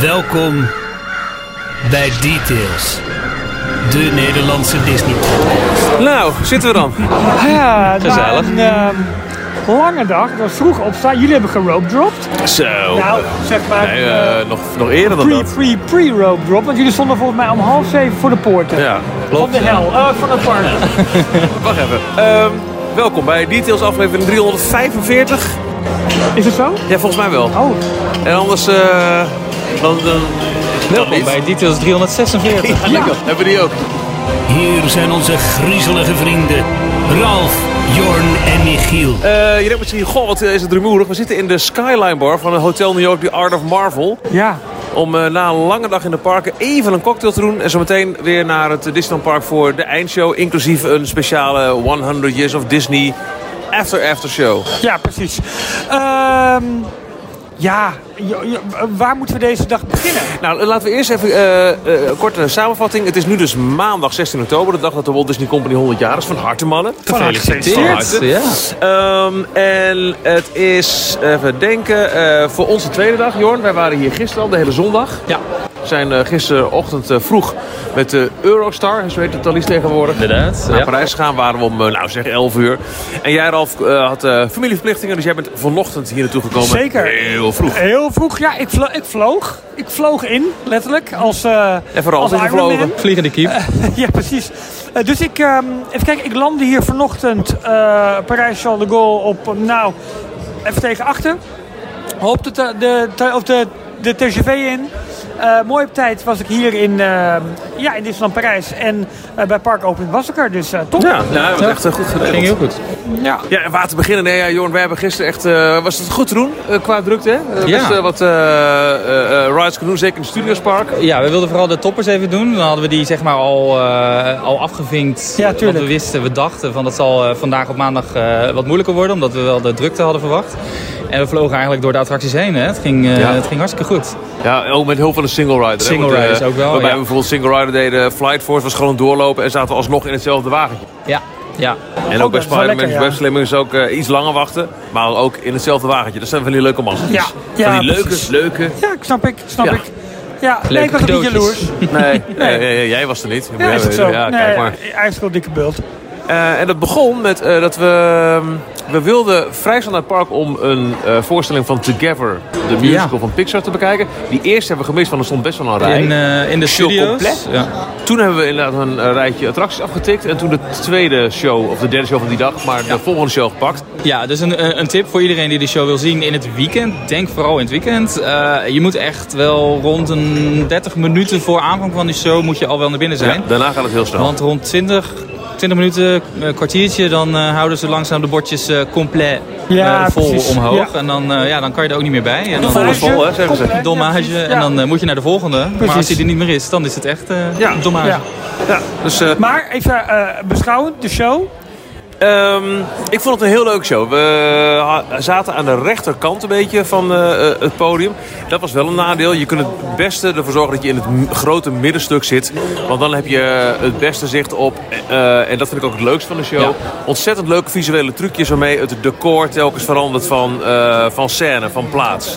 Welkom bij Details, de Nederlandse Disney podcast. Nou, zitten we dan? Ja, Gezellig. na een ehm, lange dag. Het was vroeg opstaan. Jullie hebben gerope dropped. Zo. Nou, zeg maar nee, eh, eh, nog, nog eerder dan pre, dat. pre, pre-rope drop. Want jullie stonden volgens mij om half zeven voor de poorten. Ja, Van klopt. de hel, eh, van het park. Wacht even. Ehm, welkom bij Details aflevering 345. Is het zo? Ja, volgens mij wel. Oh, En anders... eh Welkom bij Details 346. ja, hebben we die ook. Hier zijn onze griezelige vrienden Ralf, Jorn en Michiel. Eh, je denkt misschien, goh, wat is het rumoerig. We zitten in de Skyline Bar van het Hotel New York, The Art of Marvel. ja. Om eh, na een lange dag in de parken even een cocktail te doen. En zo meteen weer naar het Disneyland Park voor de eindshow. Inclusief een speciale 100 Years of Disney After After Show. Ja, precies. Ehm, ja, waar moeten we deze dag beginnen? Nou, laten we eerst even een korte samenvatting. Het is nu dus maandag 16 oktober, de dag dat de Walt Disney Company 100 jaar is. Van harte, mannen. Gefeliciteerd. Van harte. Ja. Ehm, en het is, even denken, eh, voor onze tweede dag, Jorn. Wij waren hier gisteren al, de hele zondag. Ja, We zijn gisterochtend vroeg met de Eurostar, zo heet het Thalys tegenwoordig. inderdaad. Naar Ja. Parijs gegaan waren we om, nou zeg, 11 uur. En jij, Ralf, had familieverplichtingen, dus jij bent vanochtend hier naartoe gekomen. Zeker. Heel vroeg. Heel vroeg, ja, ik, vlo ik vloog. Ik vloog in, letterlijk, als, eh En vooral als is gevlogen. Man. Vliegende kiep. ja, precies. Eh, dus ik, ehm, even kijken, ik landde hier vanochtend eh Parijs-Charles de Gaulle op, eh, nou, even tegen achter. Op de, de, of de, de TGV in. Eh, mooi op tijd was ik hier in, eh, ja, in Disneyland Parijs. En eh, bij Park Open was ik er, dus eh, top. Ja, nou, dat was echt goed geregeld. Ging heel goed. Ja. Ja, en waar te beginnen? Nee, ja, Jorn, wij hebben gisteren echt... eh, was het goed te doen qua drukte, hè? Eh, Ja. Best eh, wat eh, eh, eh, rides kunnen doen, zeker in het Studiospark. Ja, we wilden vooral de toppers even doen. Dan hadden we die zeg maar al, eh, al afgevinkt. Ja, tuurlijk. Want we wisten, we dachten van dat zal eh, vandaag op maandag eh, wat moeilijker worden. Omdat we wel de drukte hadden verwacht. En we vlogen eigenlijk door de attracties heen. Hè. Het, ging, eh, Ja. het ging hartstikke goed. Ja, ook met hulp van een single rider. hè, Single want, eh, riders ook wel, Waarbij ja. we bijvoorbeeld single rider deden, Flight Force was gewoon doorlopen en zaten we alsnog in hetzelfde wagentje. Ja, ja. En ook bij dat is wel Spider-Man lekker, ja. Web Slimming is ook eh, iets langer wachten, maar ook in hetzelfde wagentje. Dat zijn van die leuke mannen. Ja, ja, van die leuke, precies. leuke... Ja, ik snap ik, snap Ja. ik. Ja, nee, ik was een beetje cadeautjes. jaloers. Nee, nee. nee, jij was er niet. Ja, is het zo? Ja, nee, kijk maar. Hij is wel dikke bult. Eh, en dat begon met eh, dat we... ehm, we wilden vrij snel naar het park om een eh, voorstelling van Together, de musical Ja. van Pixar, te bekijken. Die eerste hebben we gemist, want er stond best wel een rij. In, in de Show studio's. compleet? Ja. Toen hebben we inderdaad een rijtje attracties afgetikt. En toen de tweede show, of de derde show van die dag, maar de volgende show gepakt. Ja, dus een, een tip voor iedereen die de show wil zien in het weekend. Denk vooral in het weekend. Je moet echt wel rond een 30 minuten voor aanvang van die show moet je al wel naar binnen zijn. Ja, daarna gaat het heel snel. Want rond 20, 20 minuten, een kwartiertje, dan eh, houden ze langzaam de bordjes eh, compleet Ja, eh, vol precies. omhoog. Ja. En dan, eh, ja, dan kan je er ook niet meer bij. En dan, Vol is vol, hè, zeggen ze. Dommage. ja. En dan eh, moet je naar de volgende. Maar als die er niet meer is, dan is het echt eh Ja. dommage. Ja. Ja, dus eh, Maar even eh, beschouwend, de show. Ehm, ik vond het een heel leuke show. We ha- zaten aan de rechterkant een beetje van eh, eh, het podium. Dat was wel een nadeel. Je kunt het beste ervoor zorgen dat je in het grote middenstuk zit. Want dan heb je het beste zicht op, eh, en dat vind ik ook het leukste van de show, Ja. ontzettend leuke visuele trucjes waarmee het decor telkens verandert van, eh, van scène, van plaats.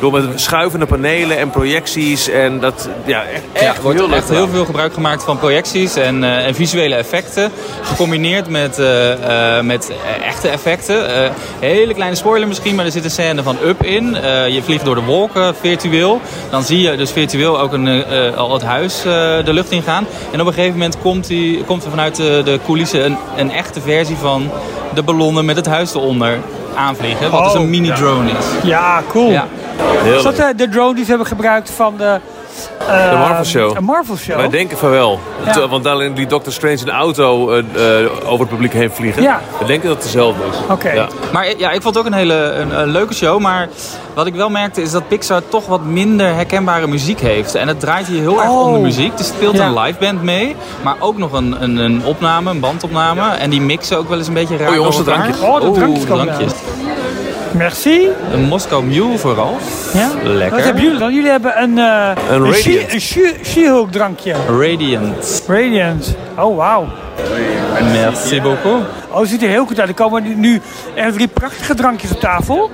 Door met schuivende panelen en projecties en dat, ja, echt, Ja, echt wordt heel leuk echt heel veel gebruik gemaakt van projecties en, eh, en visuele effecten. Gecombineerd met, eh, met eh, echte effecten. Eh, hele kleine spoiler misschien, maar er zit een scène van Up in. Je vliegt door de wolken virtueel. Dan zie je dus virtueel ook een, al het huis de lucht in gaan. En op een gegeven moment komt, die, komt er vanuit de, de coulissen een, een echte versie van de ballonnen met het huis eronder aanvliegen. Wat dus Oh, een mini-drone is. Ja, cool. Ja. Is dat de drone die ze hebben gebruikt van de... eh, De Marvel Show. Een Marvel Show. Wij denken van wel. Ja. Want dan die Doctor Strange in de auto eh, eh, over het publiek heen vliegen. Ja. We denken dat het dezelfde is. Oké. Ja. Maar ja, ik vond het ook een hele een, een leuke show. Maar wat ik wel merkte is dat Pixar toch wat minder herkenbare muziek heeft. En het draait hier heel erg Oh. om de muziek. Er speelt Ja. een live band mee. Maar ook nog een, een, een opname, een bandopname. En die mixen ook wel eens een beetje raar Oh, jongens, de drankjes. Oh, de drankjes komen drankjes. Merci. Een Moscow Mule vooral. Ja? Lekker. Wat hebben jullie dan? Jullie hebben een... eh Een Radiant. She-Hulk drankje. Radiant. Radiant. Oh, wauw. Merci beaucoup. Oh, het ziet er heel goed uit. Er komen nu echt drie prachtige drankjes op tafel.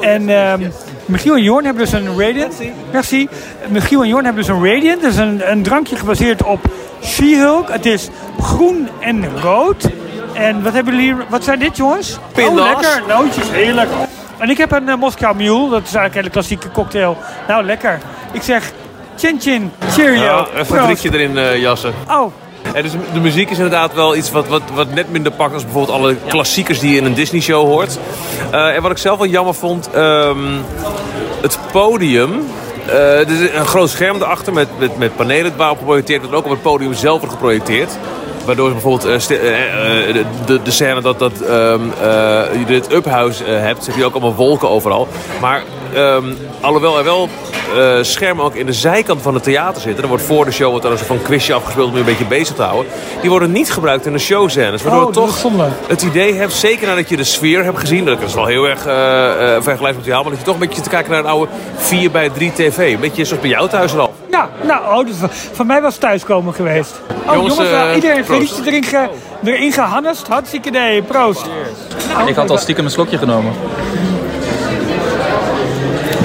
En ehm, Michiel en Jorn hebben dus een Radiant. Merci. Michiel en Jorn hebben dus een Radiant. Dat is een, een drankje gebaseerd op She-Hulk. Het is groen en rood. En wat hebben jullie hier? Wat zijn dit, jongens? Pinda's. Oh, lekker. Nootjes, heerlijk. En ik heb een uh, Moskou Mule. Dat is eigenlijk een hele klassieke cocktail. Nou, lekker. Ik zeg chin chin, cheerio. Ja, een drinkje erin eh, jassen. Oh, En dus de muziek is inderdaad wel iets wat, wat, wat net minder pakt als bijvoorbeeld alle klassiekers die je in een Disney-show hoort. Eh, en wat ik zelf wel jammer vond, ehm, het podium. er is een groot scherm erachter met, met, met panelen waarop geprojecteerd wordt. Ook op het podium zelf wordt geprojecteerd. Waardoor je bijvoorbeeld eh, eh, eh, de, de, de scène dat, dat eh, je dit uphouse hebt, heb je ook allemaal wolken overal. Maar ehm, alhoewel er wel eh, schermen ook in de zijkant van het theater zitten. Er wordt voor de show wordt er een soort van quizje afgespeeld om je een beetje bezig te houden. Die worden niet gebruikt in de showscènes. Waardoor Oh, toch het idee hebt, zeker nadat je de sfeer hebt gezien. Dat is wel heel erg eh eh vergelijkbaar met jou. Maar dat je toch een beetje te kijken naar een oude 4 bij 3 tv. Een beetje zoals bij jou thuis al. Ja, nou, oh, dus van mij was het thuiskomen geweest. Oh, Jongens, jongens, iedereen een feestje erin, ge, erin gehannest. Hartstikke idee, proost. Nou, Ik had al stiekem een slokje genomen.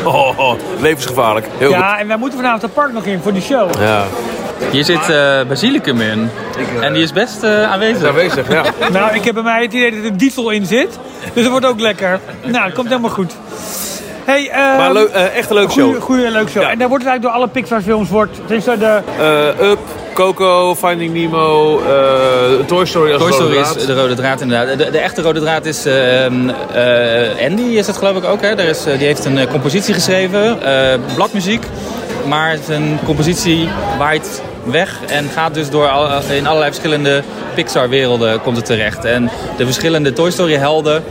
Oh, oh, levensgevaarlijk. Heel goed. Ja, en wij moeten vanavond het park nog in voor die show. Ja. Hier zit eh, basilicum in. En die is best eh, aanwezig. Aanwezig, ja. Nou, ik heb bij mij het idee dat er een diesel in zit. Dus dat wordt ook lekker. Nou, dat komt helemaal goed. Hey, eh, Maar leuk, eh, echt een leuke show. Goeie, leuk show. Ja. En daar wordt het eigenlijk door alle Pixar films wordt. Tenminste, de, Eh, Up, Coco, Finding Nemo, eh, Toy Story als Toy rode Story is de rode draad inderdaad. De, de echte rode draad is ehm, eh, Andy is het geloof ik ook. Hè? Daar is, eh, die heeft een compositie geschreven, eh, bladmuziek. Maar zijn compositie waait weg en gaat dus door al- in allerlei verschillende Pixar werelden komt het terecht. En de verschillende Toy Story helden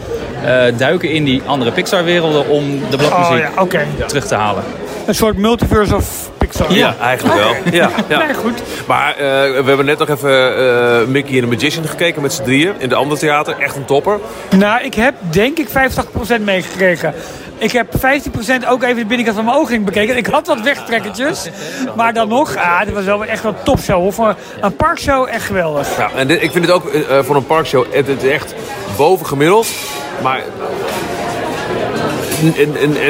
eh, duiken in die andere Pixar werelden om de oh bladmuziek ja, oké. terug te halen. Een soort multiverse of Pixar. Ja, eigenlijk wel. Ja, ja. Nee, goed. Maar eh, we hebben net nog even eh, Mickey and the Magician gekeken met z'n drieën in de andere theater. Echt een topper. Nou, ik heb denk ik 85% meegekregen. Ik heb 15% ook even de binnenkant van mijn ogen bekeken. Ik had wat wegtrekkertjes. Maar dan nog, ah, dit was wel echt wel een topshow. Hoor. Voor een parkshow echt geweldig. Ja, en dit, ik vind het ook eh, voor een parkshow het, het is echt boven gemiddeld. Maar en, en, en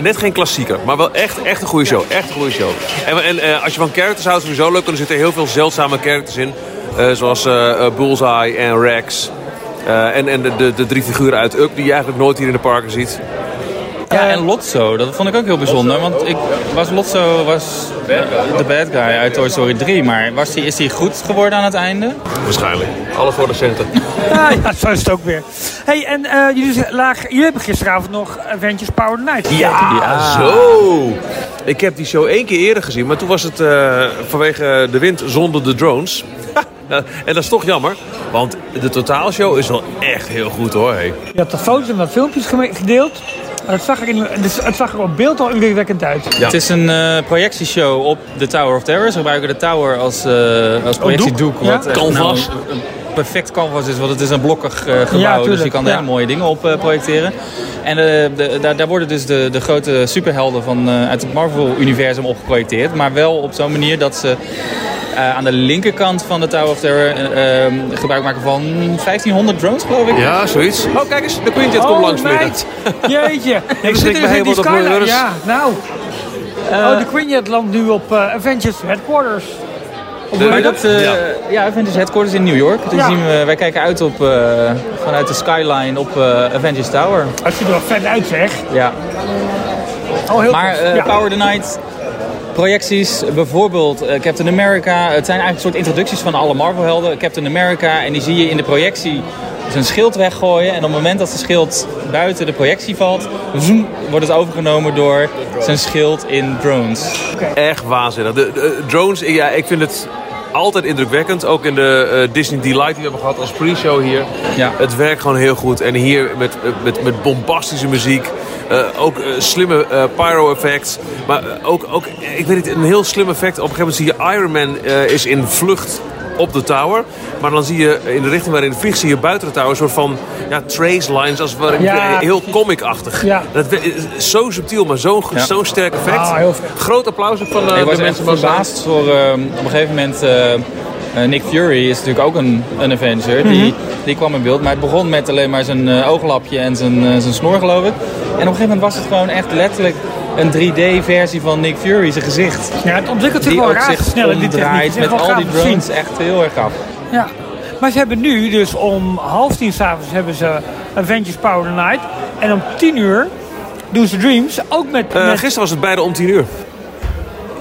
net geen klassieker, maar wel echt, echt een goede show. Echt een goede show. En, en eh, als je van characters houdt, sowieso leuk. Er zitten heel veel zeldzame characters in. Eh, zoals eh, Bullseye en Rex. En en de, de, de drie figuren uit Up die je eigenlijk nooit hier in de parken ziet. Ja, en Lotso, dat vond ik ook heel bijzonder. Want ik was Lotso was de bad guy uit Toy Story 3. Maar was die, is hij goed geworden aan het einde? Waarschijnlijk. Alles voor de centen. Ja, ja, zo is het ook weer. Hey, en eh, jullie, lagen, jullie hebben gisteravond nog Avengers Power Night gekeken. Ja, zo. Ik heb die show één keer eerder gezien, maar toen was het eh, vanwege de wind zonder de drones. En dat is toch jammer, want de totaalshow is wel echt heel goed hoor. Hey. Je had de foto's en wat filmpjes geme- gedeeld. Het zag, er in, het zag er op beeld al indrukwekkend uit. Ja. Het is een eh, projectieshow op de Tower of Terror. Ze gebruiken de Tower als, eh als projectiedoek. doek, ja. Wat echt Canvas. nou een perfect canvas is, want het is een blokkig eh, gebouw. Ja, dus je kan er ja. hele mooie dingen op eh, projecteren. En de, daar, daar worden dus de, de grote superhelden van, eh, uit het Marvel-universum op geprojecteerd. Maar wel op zo'n manier dat ze aan de linkerkant van de Tower of Terror eh, eh, gebruik maken van 1500 drones, geloof ik. Ja, zoiets. Oh, kijk eens, de Quintet komt langs vliegen. meid. Jeetje. We schrik zitten me dus in die skyline. Ja, nou. oh, de Quinjet landt nu op eh, Avengers Headquarters. Maar heet dat, eh Ja. ja. Avengers Headquarters in New York. Dus Ja. zien we, wij kijken uit op, eh, vanuit de skyline op eh, Avengers Tower. Het ziet er wel vet uit, zeg. Ja. Oh, heel Maar eh, ja. Power the Night, projecties, bijvoorbeeld eh, Captain America. Het zijn eigenlijk een soort introducties van alle Marvel-helden. Captain America, en die zie je in de projectie zijn schild weggooien. En op het moment dat zijn schild buiten de projectie valt, wordt het overgenomen door zijn schild in drones. Echt waanzinnig. De, de drones, ja, ik vind het altijd indrukwekkend. Ook in de eh, Disney Delight die we hebben gehad als pre-show hier. Ja. Het werkt gewoon heel goed. En hier met, eh, met, met bombastische muziek. Eh, ook eh, slimme eh, pyro-effects. Maar ook, ook, ik weet niet, een heel slim effect. Op een gegeven moment zie je Iron Man eh, is in vlucht op de tower. Maar dan zie je in de richting waarin het vliegt, zie je buiten de tower een soort van ja, trace lines. Als Ja. heel comic-achtig. Ja. Dat zo subtiel, maar zo'n Ja. zo'n sterk effect. Ah. Groot applaus ook van eh, ik was mensen van verbaasd voor eh, op een gegeven moment. Nick Fury is natuurlijk ook een, een Avenger. die, die kwam in beeld. Maar het begon met alleen maar zijn eh, ooglapje en zijn, zijn snor, geloof ik. En op een gegeven moment was het gewoon echt letterlijk een 3D-versie van Nick Fury, zijn gezicht. Ja, het ontwikkelt zich wel raar zich snel in die is met al die drones. Echt heel erg gaaf. Ja. Maar ze hebben nu, dus om half tien s'avonds hebben ze Avengers Power the Night. En om tien uur doen ze Dreams. Ook met, Eh, met gisteren was het beide om 10 uur.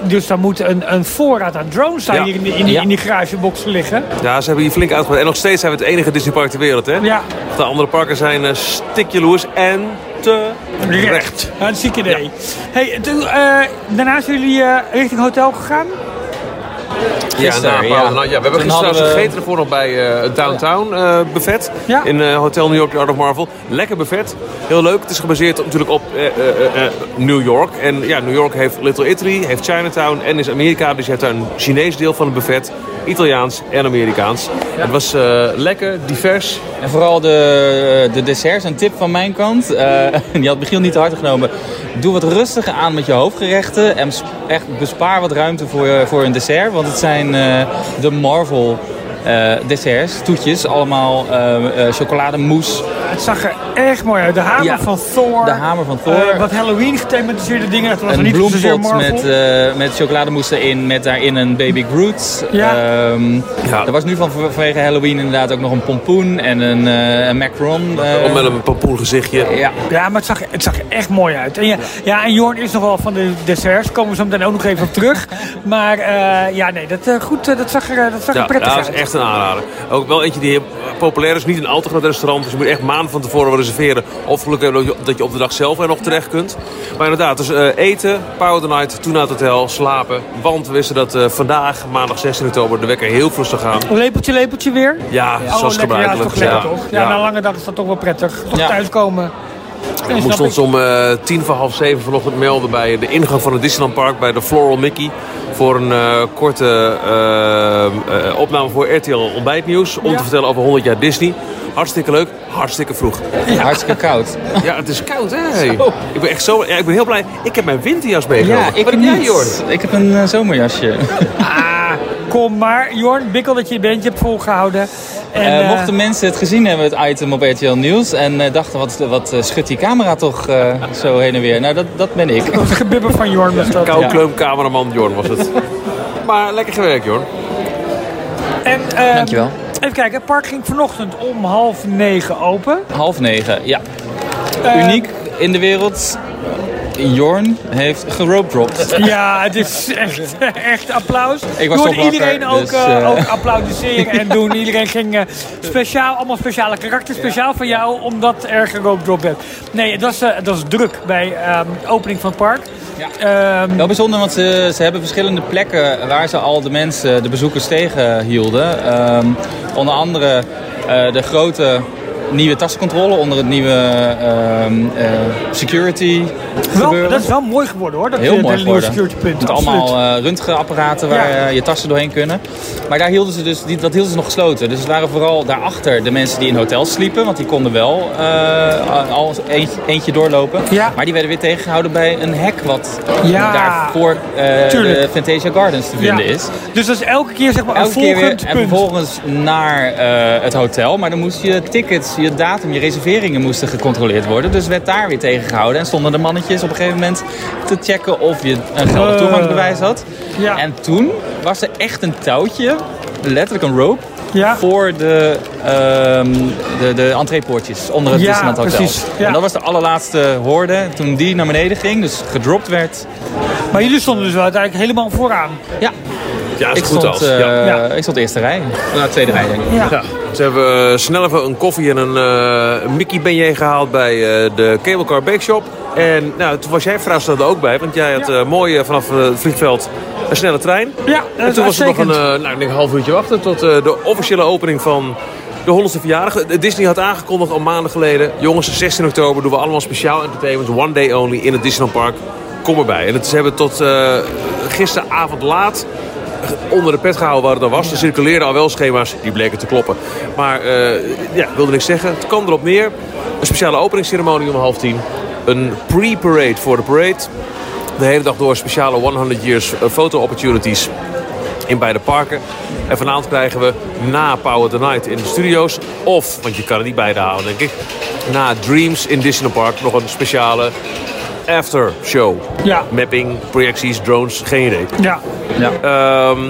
dus daar moet een, een voorraad aan drones daar Ja. hier in, die- in, die, Ja. in die garageboxen liggen. Ja, ze hebben hier flink uitgebreid. En nog steeds zijn we het enige Disneypark ter wereld, hè? Ja, De andere parken zijn uh, stikjaloers en terecht. Ja, een ziek idee. Hey, toen, eh, daarna zijn jullie eh, richting hotel gegaan. Ja, Gisteren, nou, ja. nou, ja, we hebben gisteren we- gegeten ervoor nog bij eh, het Downtown eh, buffet. Ja. In eh, Hotel New York, The Art of Marvel. Lekker buffet. Heel leuk. Het is gebaseerd op- natuurlijk op eh, eh, eh, eh, New York. En ja, New York heeft Little Italy, heeft Chinatown en is Amerika. Dus je hebt daar een Chinees deel van het buffet. Italiaans en Amerikaans. Het was eh, lekker, divers. En vooral de, de desserts, een tip van mijn kant. eh, die had Michiel niet te hard genomen. Doe wat rustiger aan met je hoofdgerechten. En echt bespaar wat ruimte voor, voor een dessert. Want het zijn eh, de Marvel desserts, toetjes. Allemaal eh, eh, chocolademousse. Het zag er erg mooi uit. De hamer Ja, van Thor. de hamer van Thor. Eh, wat Halloween gethematiseerde dingen. Dat was Een niet bloempot met, eh met chocolademousse erin, met daarin een baby Groot. Ja. Ehm, Ja. Er was nu van, vanwege Halloween inderdaad ook nog een pompoen en een, eh een macaron. eh, Om met een pompoen gezichtje. ja, Ja, maar het zag, het zag er echt mooi uit. En, ja, ja, en Jorn is nog wel van de desserts. Komen we zo meteen ook nog even op terug. Maar eh, ja, nee, dat, eh, goed, eh, dat zag er, eh, dat zag er Ja, prettig dat uit. is echt een aanrader. Ook wel eentje die heel populair is. Niet een al te groot restaurant. Dus je moet echt maanden van tevoren reserveren. Of gelukkig hebben dat je- dat je op de dag zelf er nog terecht kunt. Maar inderdaad, dus eh, eten, Power the Night, toen naar het hotel, slapen. Want we wisten dat eh, vandaag, maandag 16 oktober, de wekker heel vroeg zou gaan. Lepeltje, lepeltje weer. Ja, Oh, zoals. Ja, is gebruikelijk. toch lekker, toch? Ja, ja. na een lange dag is dat toch wel prettig. Toch Ja. thuiskomen. We moesten ons om eh, tien voor half zeven vanochtend melden bij de ingang van het Disneyland Park bij de Floral Mickey. Voor een eh, korte eh, eh, opname voor RTL Ontbijtnieuws. Om Ja. te vertellen over 100 jaar Disney. Hartstikke leuk, hartstikke vroeg. hartstikke koud. Ja, het is koud, hè? Ik ben echt zo... Ja, ik ben heel blij. Ik heb mijn winterjas meegenomen. Ja, ik Wat heb jij. Jorn? Ik heb een zomerjasje. Ah, kom maar. Jorn, bikkel dat je je beentje hebt volgehouden. En, Eh, eh, mochten mensen het gezien hebben, het item op RTL Nieuws, en eh, dachten, wat, wat schudt die camera toch eh, zo heen en weer? Nou, dat, dat ben ik. Het gebibber van Jorn was dat. Koukleum cameraman Jorn was het. maar lekker gewerkt, Jorn. En, Dankjewel. Even kijken, het park ging vanochtend om half negen open. Half negen, ja. Uniek in de wereld. Jorn heeft geropedropt. Ja, het is echt, echt applaus. Ik was iedereen ook, dus, eh. ook applaudisseren en doen. Iedereen ging eh, speciaal, allemaal speciale karakters, speciaal voor jou, omdat er geroopdrop werd. Nee, het was, het was druk bij ehm, de opening van het park. Ja. Ehm, Wel bijzonder, want ze, ze hebben verschillende plekken waar ze al de mensen, de bezoekers tegenhielden. Ehm onder andere de grote nieuwe tassencontrole onder het nieuwe ehm, security gebeuren. dat is wel mooi geworden hoor, dat Heel eh, mooi de nieuwe geworden. security punt. Met absoluut. allemaal eh, röntgenapparaten waar Ja. eh, je tassen doorheen kunnen. Maar daar hielden ze dus, die, dat hielden ze nog gesloten. Dus het waren vooral daarachter de mensen die in hotels sliepen. Want die konden wel al eentje, eentje doorlopen. Ja. Maar die werden weer tegengehouden bij een hek wat Ja. daar voor de Fantasia Gardens te vinden is. Dus dat is elke keer zeg maar Elke een keer weer volgend en vervolgens naar het hotel. Maar dan moesten je tickets, je datum, je reserveringen moesten gecontroleerd worden. Dus werd daar weer tegengehouden. En stonden de mannetjes op een gegeven moment te checken of je een geldig Eh, toegangsbewijs had. ja. En toen was er echt een touwtje, letterlijk een rope, Ja. voor de, ehm de, de entreepoortjes onder het Ja, Disneyland Hotel. precies. Ja. En dat was de allerlaatste hoorde toen die naar beneden ging, dus gedropt werd. Maar jullie stonden dus wel uiteindelijk helemaal vooraan. Ja, Ja, is ik goed stond, als. eh, ja. Ik stond eerste rij. Nou, tweede rij denk ik. Ja. Ja, ze hebben eh, snel even een koffie en een eh, Mickey beignet gehaald bij eh, de Cable Car Bake Shop. En nou, toen was jij er ook bij, want jij had Ja. eh, mooi eh, vanaf eh, het vliegveld een snelle trein. Ja, dat En toen was er nog een, nou, ik denk een half uurtje wachten tot de officiële opening van de 100ste verjaardag. Disney had aangekondigd al maanden geleden. Jongens, 16 oktober doen we allemaal speciaal entertainment. One day only in het Disneyland Park. Kom erbij. En het, ze hebben tot gisteravond laat onder de pet gehouden waar het dan was. Er circuleerden al wel schema's, die bleken te kloppen. Maar ja, ik wilde niks zeggen. Het kwam erop neer. Een speciale openingsceremonie om half tien. Een pre-parade voor de parade. De hele dag door speciale 100 years photo opportunities in beide parken. En vanavond krijgen we na Power the Night in de studio's. Of, want je kan er niet beide houden denk ik. Na Dreams in Disneyland Park nog een speciale after show. Ja. Mapping, projecties, drones, geen idee. Ja. Ja. Ehm,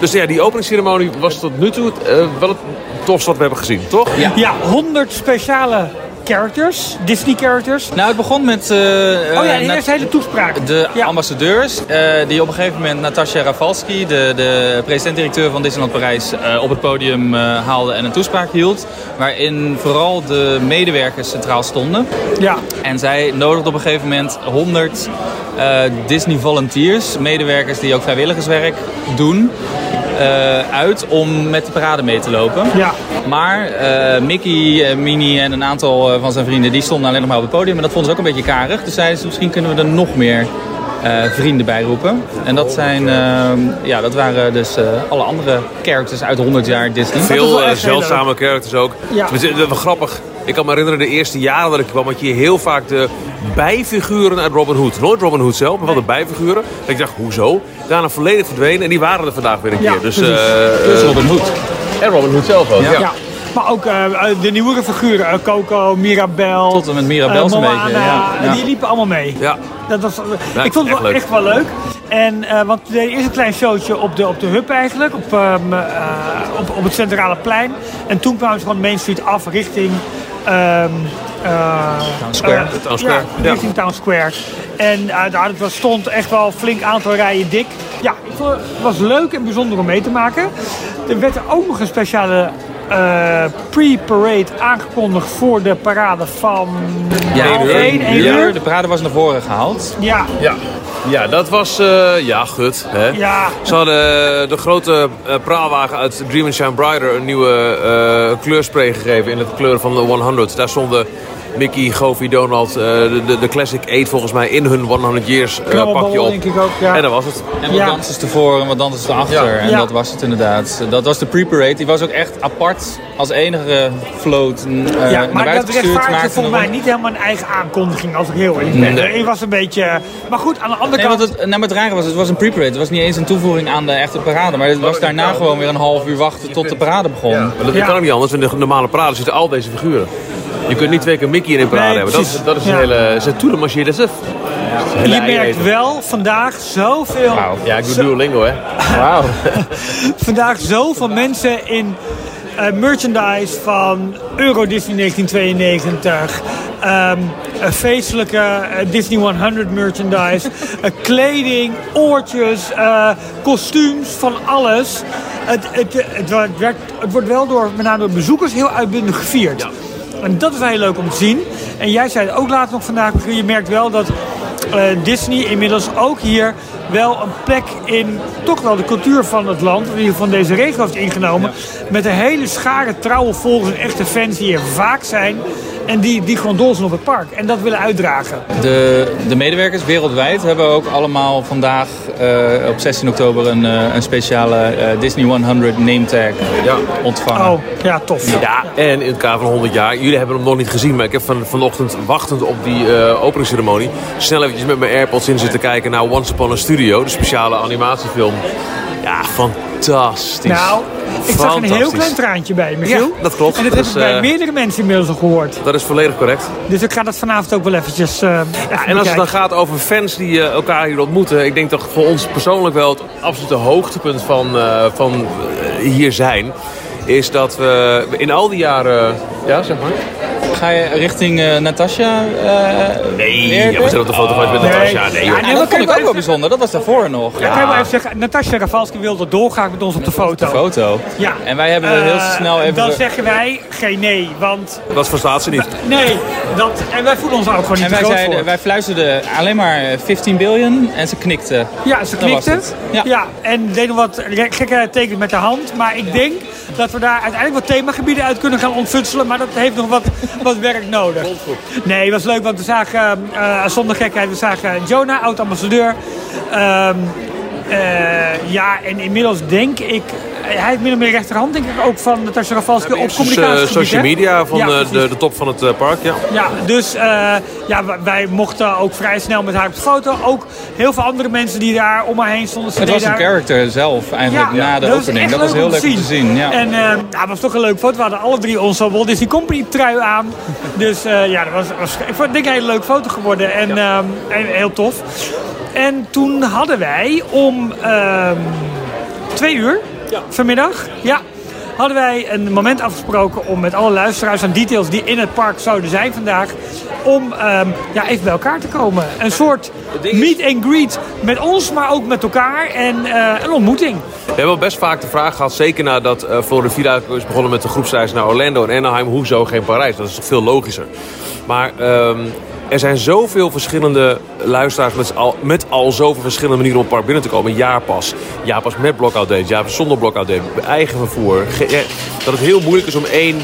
dus ja, die openingsceremonie was tot nu toe eh, wel het tofste wat we hebben gezien, toch? Ja. Ja, 100 speciale characters, Disney characters. Nou, het begon met... eh, Oh ja, eh, eerst hele toespraak. de ja. ambassadeurs, eh, die op een gegeven moment Natasja Rafalski, de, de president-directeur van Disneyland Parijs, op het podium haalde en een toespraak hield. Waarin vooral de medewerkers centraal stonden. Ja. En zij nodigde op een gegeven moment 100 eh, Disney volunteers, medewerkers die ook vrijwilligerswerk doen, uit om met de parade mee te lopen. Ja. Maar eh, Mickey, eh, Minnie en een aantal eh, van zijn vrienden die stonden alleen nog maar op het podium. En dat vonden ze ook een beetje karig. Dus zeiden ze, misschien kunnen we er nog meer eh, vrienden bij roepen. En dat, zijn, eh, ja, dat waren dus eh, alle andere characters uit 100 jaar Disney. is Veel eh, zeldzame characters ook. Ja. Is eh, wel grappig. Ik kan me herinneren de eerste jaren dat ik kwam, had je heel vaak de bijfiguren uit Robin Hood. Nooit Robin Hood zelf, maar wel de bijfiguren. Dat ik dacht, hoezo? Daarna volledig verdwenen en die waren er vandaag weer een Ja, keer. Dus, eh, Dus eh, Robin Hood. en Robin Hood zelf ook. Ja. Ja. Maar ook eh, de nieuwere figuren, Coco, Mirabel, Tot en met Mirabel zo'n Moana, beetje. Ja, ja. die liepen allemaal mee. Ja. Dat was, Ja, ik vond het echt wel leuk. echt wel leuk. En, eh, want we deden eerst een klein showtje op de, op de hub eigenlijk, op, ehm, eh, op, op het centrale plein. En toen kwamen ze van Main Street af richting... ehm, eh, Town Square. eh, Town Square, Ja, Town Square. En daar stond echt wel een flink aantal rijen dik. Ja, ik vond, het was leuk en bijzonder om mee te maken. Er werd er ook nog een speciale eh, pre-parade aangekondigd voor de parade van Ja, half uur. één, één Ja. uur. De parade was naar voren gehaald. Ja, Ja. Ja, dat was... eh, ja, goed. Hè? ja. Ze hadden eh, de grote eh, praalwagen uit Dream and Shine Brighter een nieuwe kleurspray gegeven in het kleur van de 100. Daar stonden Mickey, Goofy, Donald, eh, de, de, de Classic 8 volgens mij in hun 100 years eh, pakje op. denk ik ook, ja. En dat was het. En wat Ja. dansers ervoor en wat dansers erachter. Ja. En Ja. dat was het inderdaad. Dat was de pre-parade. Die was ook echt apart als enige float eh, Ja, naar maar buiten dat gestuurd. rechtvaardigde maakte volgens mij niet helemaal een eigen aankondiging, als ik heel eerlijk ben. Nee. Ik was een beetje... Maar goed, aan de andere Nee, kant... het, nou, maar het rare was, het was een pre-parade. Het was niet eens een toevoeging aan de echte parade. Maar het was daarna gewoon weer een half uur wachten tot de parade begon. Maar dat kan ook niet anders. In de normale parade zitten al deze figuren. Je kunt niet twee keer Mickey in een parade Nee, hebben. Dat dat is een Ja. hele... Ze dat een hele je merkt wel vandaag zoveel... Wauw. Ja, ik doe Duolingo, hè. Wauw. vandaag zoveel mensen in eh, merchandise van Euro Disney 1992. ehm, eh, feestelijke eh, Disney 100 merchandise. eh, kleding, oortjes, kostuums, van alles. Het, het, het, werd- het wordt wel door, met name door bezoekers heel uitbundig gevierd. En dat is wel heel leuk om te zien. En jij zei het ook later nog vandaag, je merkt wel dat eh, Disney inmiddels ook hier wel een plek in toch wel de cultuur van het land, in ieder van deze regio heeft ingenomen. Met een hele schare trouwe volgers en echte fans die er vaak zijn. En die, die gewoon dol zijn op het park. En dat willen uitdragen. De, de medewerkers wereldwijd hebben ook allemaal vandaag eh, op 16 oktober een, eh, een speciale eh, Disney 100 name tag Ja. ontvangen. Oh, ja, tof. Ja, en in het kader van 100 jaar. Jullie hebben hem nog niet gezien, maar ik heb van, vanochtend wachtend op die eh openingsceremonie snel eventjes met mijn AirPods in zitten kijken naar Once Upon a Studio, de speciale animatiefilm. Ja, fantastisch. Nou, ik zag een heel klein traantje bij, Michiel. Ja, dat klopt. En dat, Dat heb is, ik bij eh, meerdere mensen inmiddels al gehoord. Dat is volledig correct. Dus ik ga dat vanavond ook wel eventjes eh even Ja, en als het dan gaat over fans die eh, elkaar hier ontmoeten, ik denk toch voor ons persoonlijk wel het absolute hoogtepunt van, van hier zijn, is dat we in al die jaren, ja zeg maar. Ga je richting eh Natasja? eh, Nee, ja, we zijn op de foto met Nee. Natasja. Nee, Ja, dat vond ik ook wel bijzonder. Dat was daarvoor nog. Ja, kan je maar even zeggen, Natasja Rafalski wilde dolgraag met ons op de foto. Foto. Ja. En wij hebben heel Eh, snel even... Dan zeggen wij geen nee, want Dat verstaat ze niet. nee, dat, en wij voelen ons ook gewoon niet En te wij, groot zeiden, voor. wij fluisterden alleen maar 15 biljoen en ze knikte. Ja, ze knikte. Ja. Ja. en deed nog wat gekke tekens met de hand. Maar ik denk dat we daar uiteindelijk wat themagebieden uit kunnen gaan ontfutselen. Maar dat heeft nog wat, wat werk nodig. Nee, het was leuk, want we zagen, eh, zonder gekheid, we zagen Jonah, oud-ambassadeur. Eh, ja, en inmiddels denk ik hij heeft min of meer rechterhand, denk ik, ook van Natasja Rafalski op Dus, eh, communicatiegebied. social media van Ja, eh, de, de top van het eh, park, ja. Ja, dus eh, ja, wij mochten ook vrij snel met haar op de foto. Ook heel veel andere mensen die daar om haar heen stonden. Ze Het was een haar- character zelf eigenlijk na de dat opening. Dat was heel leuk om te zien. Ja. En eh ja, het was toch een leuk foto. We hadden alle drie onze Walt Disney Company trui aan. Dus eh, ja, dat was, was ik vond, denk ik een hele leuke foto geworden. En, ehm, en heel tof. En toen hadden wij om ehm, twee uur vanmiddag... Ja, hadden wij een moment afgesproken om met alle luisteraars en details die in het park zouden zijn vandaag, om ehm, ja, even bij elkaar te komen. Een soort meet and greet met ons, maar ook met elkaar en eh, een ontmoeting. We hebben al best vaak de vraag gehad, zeker nadat eh Florida Vida is begonnen met de groepsreis naar Orlando en Anaheim, hoezo geen Parijs? Dat is toch veel logischer. Maar ehm, er zijn zoveel verschillende luisteraars met al, met al zoveel verschillende manieren om het park binnen te komen. Jaarpas, jaarpas met blockout date, jaarpas zonder blockout date, eigen vervoer. Ge- dat het heel moeilijk is om één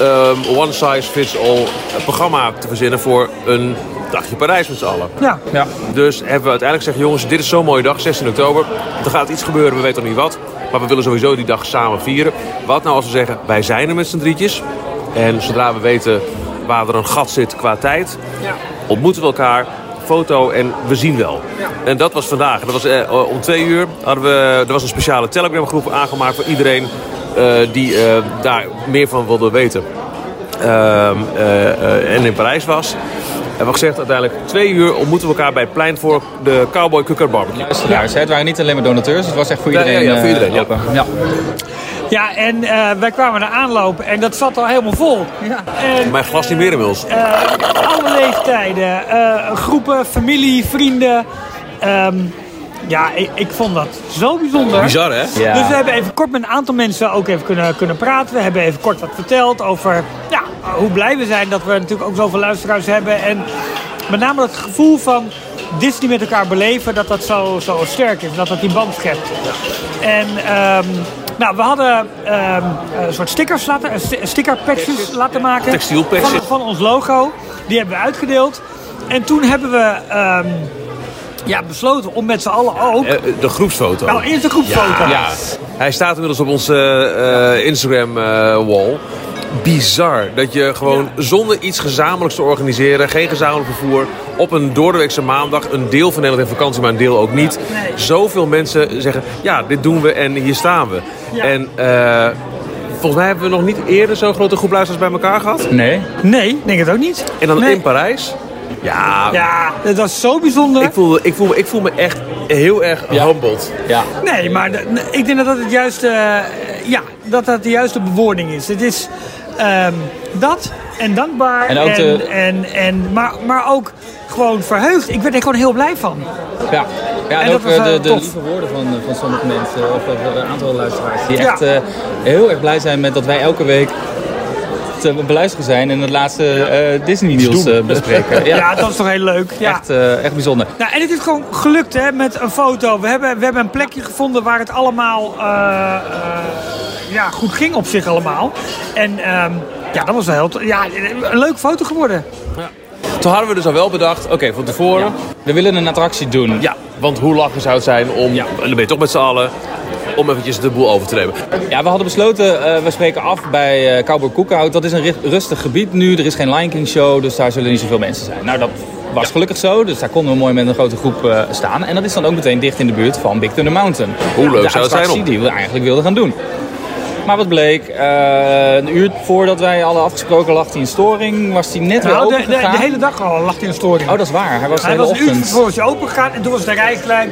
ehm, one size fits all programma te verzinnen voor een dagje Parijs met z'n allen. Ja, Ja. Dus hebben we uiteindelijk gezegd, jongens, dit is zo'n mooie dag, 16 oktober. Er gaat iets gebeuren, we weten nog niet wat. Maar we willen sowieso die dag samen vieren. Wat nou als we zeggen, wij zijn er met z'n drietjes. En zodra we weten waar er een gat zit qua tijd, ontmoeten we elkaar, foto en we zien wel. En dat was vandaag. Dat was, eh, om twee uur hadden we, er was een speciale Telegram groep aangemaakt voor iedereen eh, die eh, daar meer van wilde weten. Ehm, eh, eh, en in Parijs was. En we gezegd, uiteindelijk twee uur ontmoeten we elkaar bij het plein voor de Cowboy Cooker Barbecue. Luisteraars, hè. het waren niet alleen maar donateurs, het was echt voor Ja, ja, iedereen. ja, voor eh, iedereen, ja. Ja. en eh, wij kwamen er aanlopen en dat zat al helemaal vol. Ja. En, Mijn glas niet meer inmiddels. eh, alle leeftijden, eh, groepen, familie, vrienden. Ehm, ja, ik, ik vond dat zo bijzonder. Bizar, hè? Ja. Dus we hebben even kort met een aantal mensen ook even kunnen, kunnen praten. We hebben even kort wat verteld over ja, hoe blij we zijn dat we natuurlijk ook zoveel luisteraars hebben. En met name het gevoel van Disney met elkaar beleven, dat dat zo, zo sterk is. Dat dat die band schept. En ehm, nou, we hadden ehm, een soort stickers laten, eh, stickerpatches laten maken. Textielpatches. Van, van ons logo. Die hebben we uitgedeeld. En toen hebben we ehm, ja, besloten om met z'n allen ook... Eh, De groepsfoto. Nou, eerst een groepsfoto. Ja, hij staat inmiddels op onze eh, Instagram-wall. Bizar dat je gewoon zonder iets gezamenlijks te organiseren, geen gezamenlijk vervoer, op een doordeweekse maandag, een deel van Nederland in vakantie, maar een deel ook niet, Nee. zoveel mensen zeggen, ja, dit doen we en hier staan we. Ja. En eh, volgens mij hebben we nog niet eerder zo'n grote groep luisteraars bij elkaar gehad. Nee, Nee, ik denk het ook niet. En dan Nee. in Parijs. Ja, Ja, dat was zo bijzonder. ik, voel, ik, voel, ik voel me echt heel erg Ja. humbled. ja. Nee, maar ik denk dat dat het juiste, eh, ja, dat dat de juiste bewoording is. Het is ehm, dat en dankbaar En ook de- en, en, maar, maar ook gewoon verheugd. Ik werd er gewoon heel blij van. Ja, ja en, En ook was, eh, de, eh, de lieve woorden van, van sommige mensen, of eh, een aantal luisteraars, die Ja. echt eh, heel erg blij zijn met dat wij elke week te beluisteren zijn en het laatste eh, Disney nieuws eh, bespreken. Ja. Ja, dat is toch heel leuk. Ja. Echt, eh, echt bijzonder. Nou, en het is gewoon gelukt hè, met een foto. We hebben, we hebben een plekje gevonden waar het allemaal eh, eh, ja, goed ging op zich allemaal. En ehm, ja, dat was wel heel, ja, een leuke foto geworden. Toen hadden we dus al wel bedacht, oké, van tevoren, We willen een attractie doen. Ja, want hoe lachen zou het zijn om, Ja. en dan ben je toch met z'n allen, om eventjes de boel over te nemen. Ja, we hadden besloten, eh, we spreken af bij eh Cowboy Cookout. Dat is een rustig gebied nu. Er is geen Lion King show, dus daar zullen niet zoveel mensen zijn. Nou, dat was gelukkig zo. Dus daar konden we mooi met een grote groep eh, staan. En dat is dan ook meteen dicht in de buurt van Big Thunder Mountain. Hoe leuk de zou het zijn attractie om- die we eigenlijk wilden gaan doen. Maar wat bleek, eh, een uur voordat wij hadden afgesproken lag hij in storing. Was hij net weer Nou, de, open de, gegaan. de hele dag al lag hij in een storing. Oh, dat is waar. Hij was de Hij hele was een uur voor je open gegaan en toen was de rij gelijk.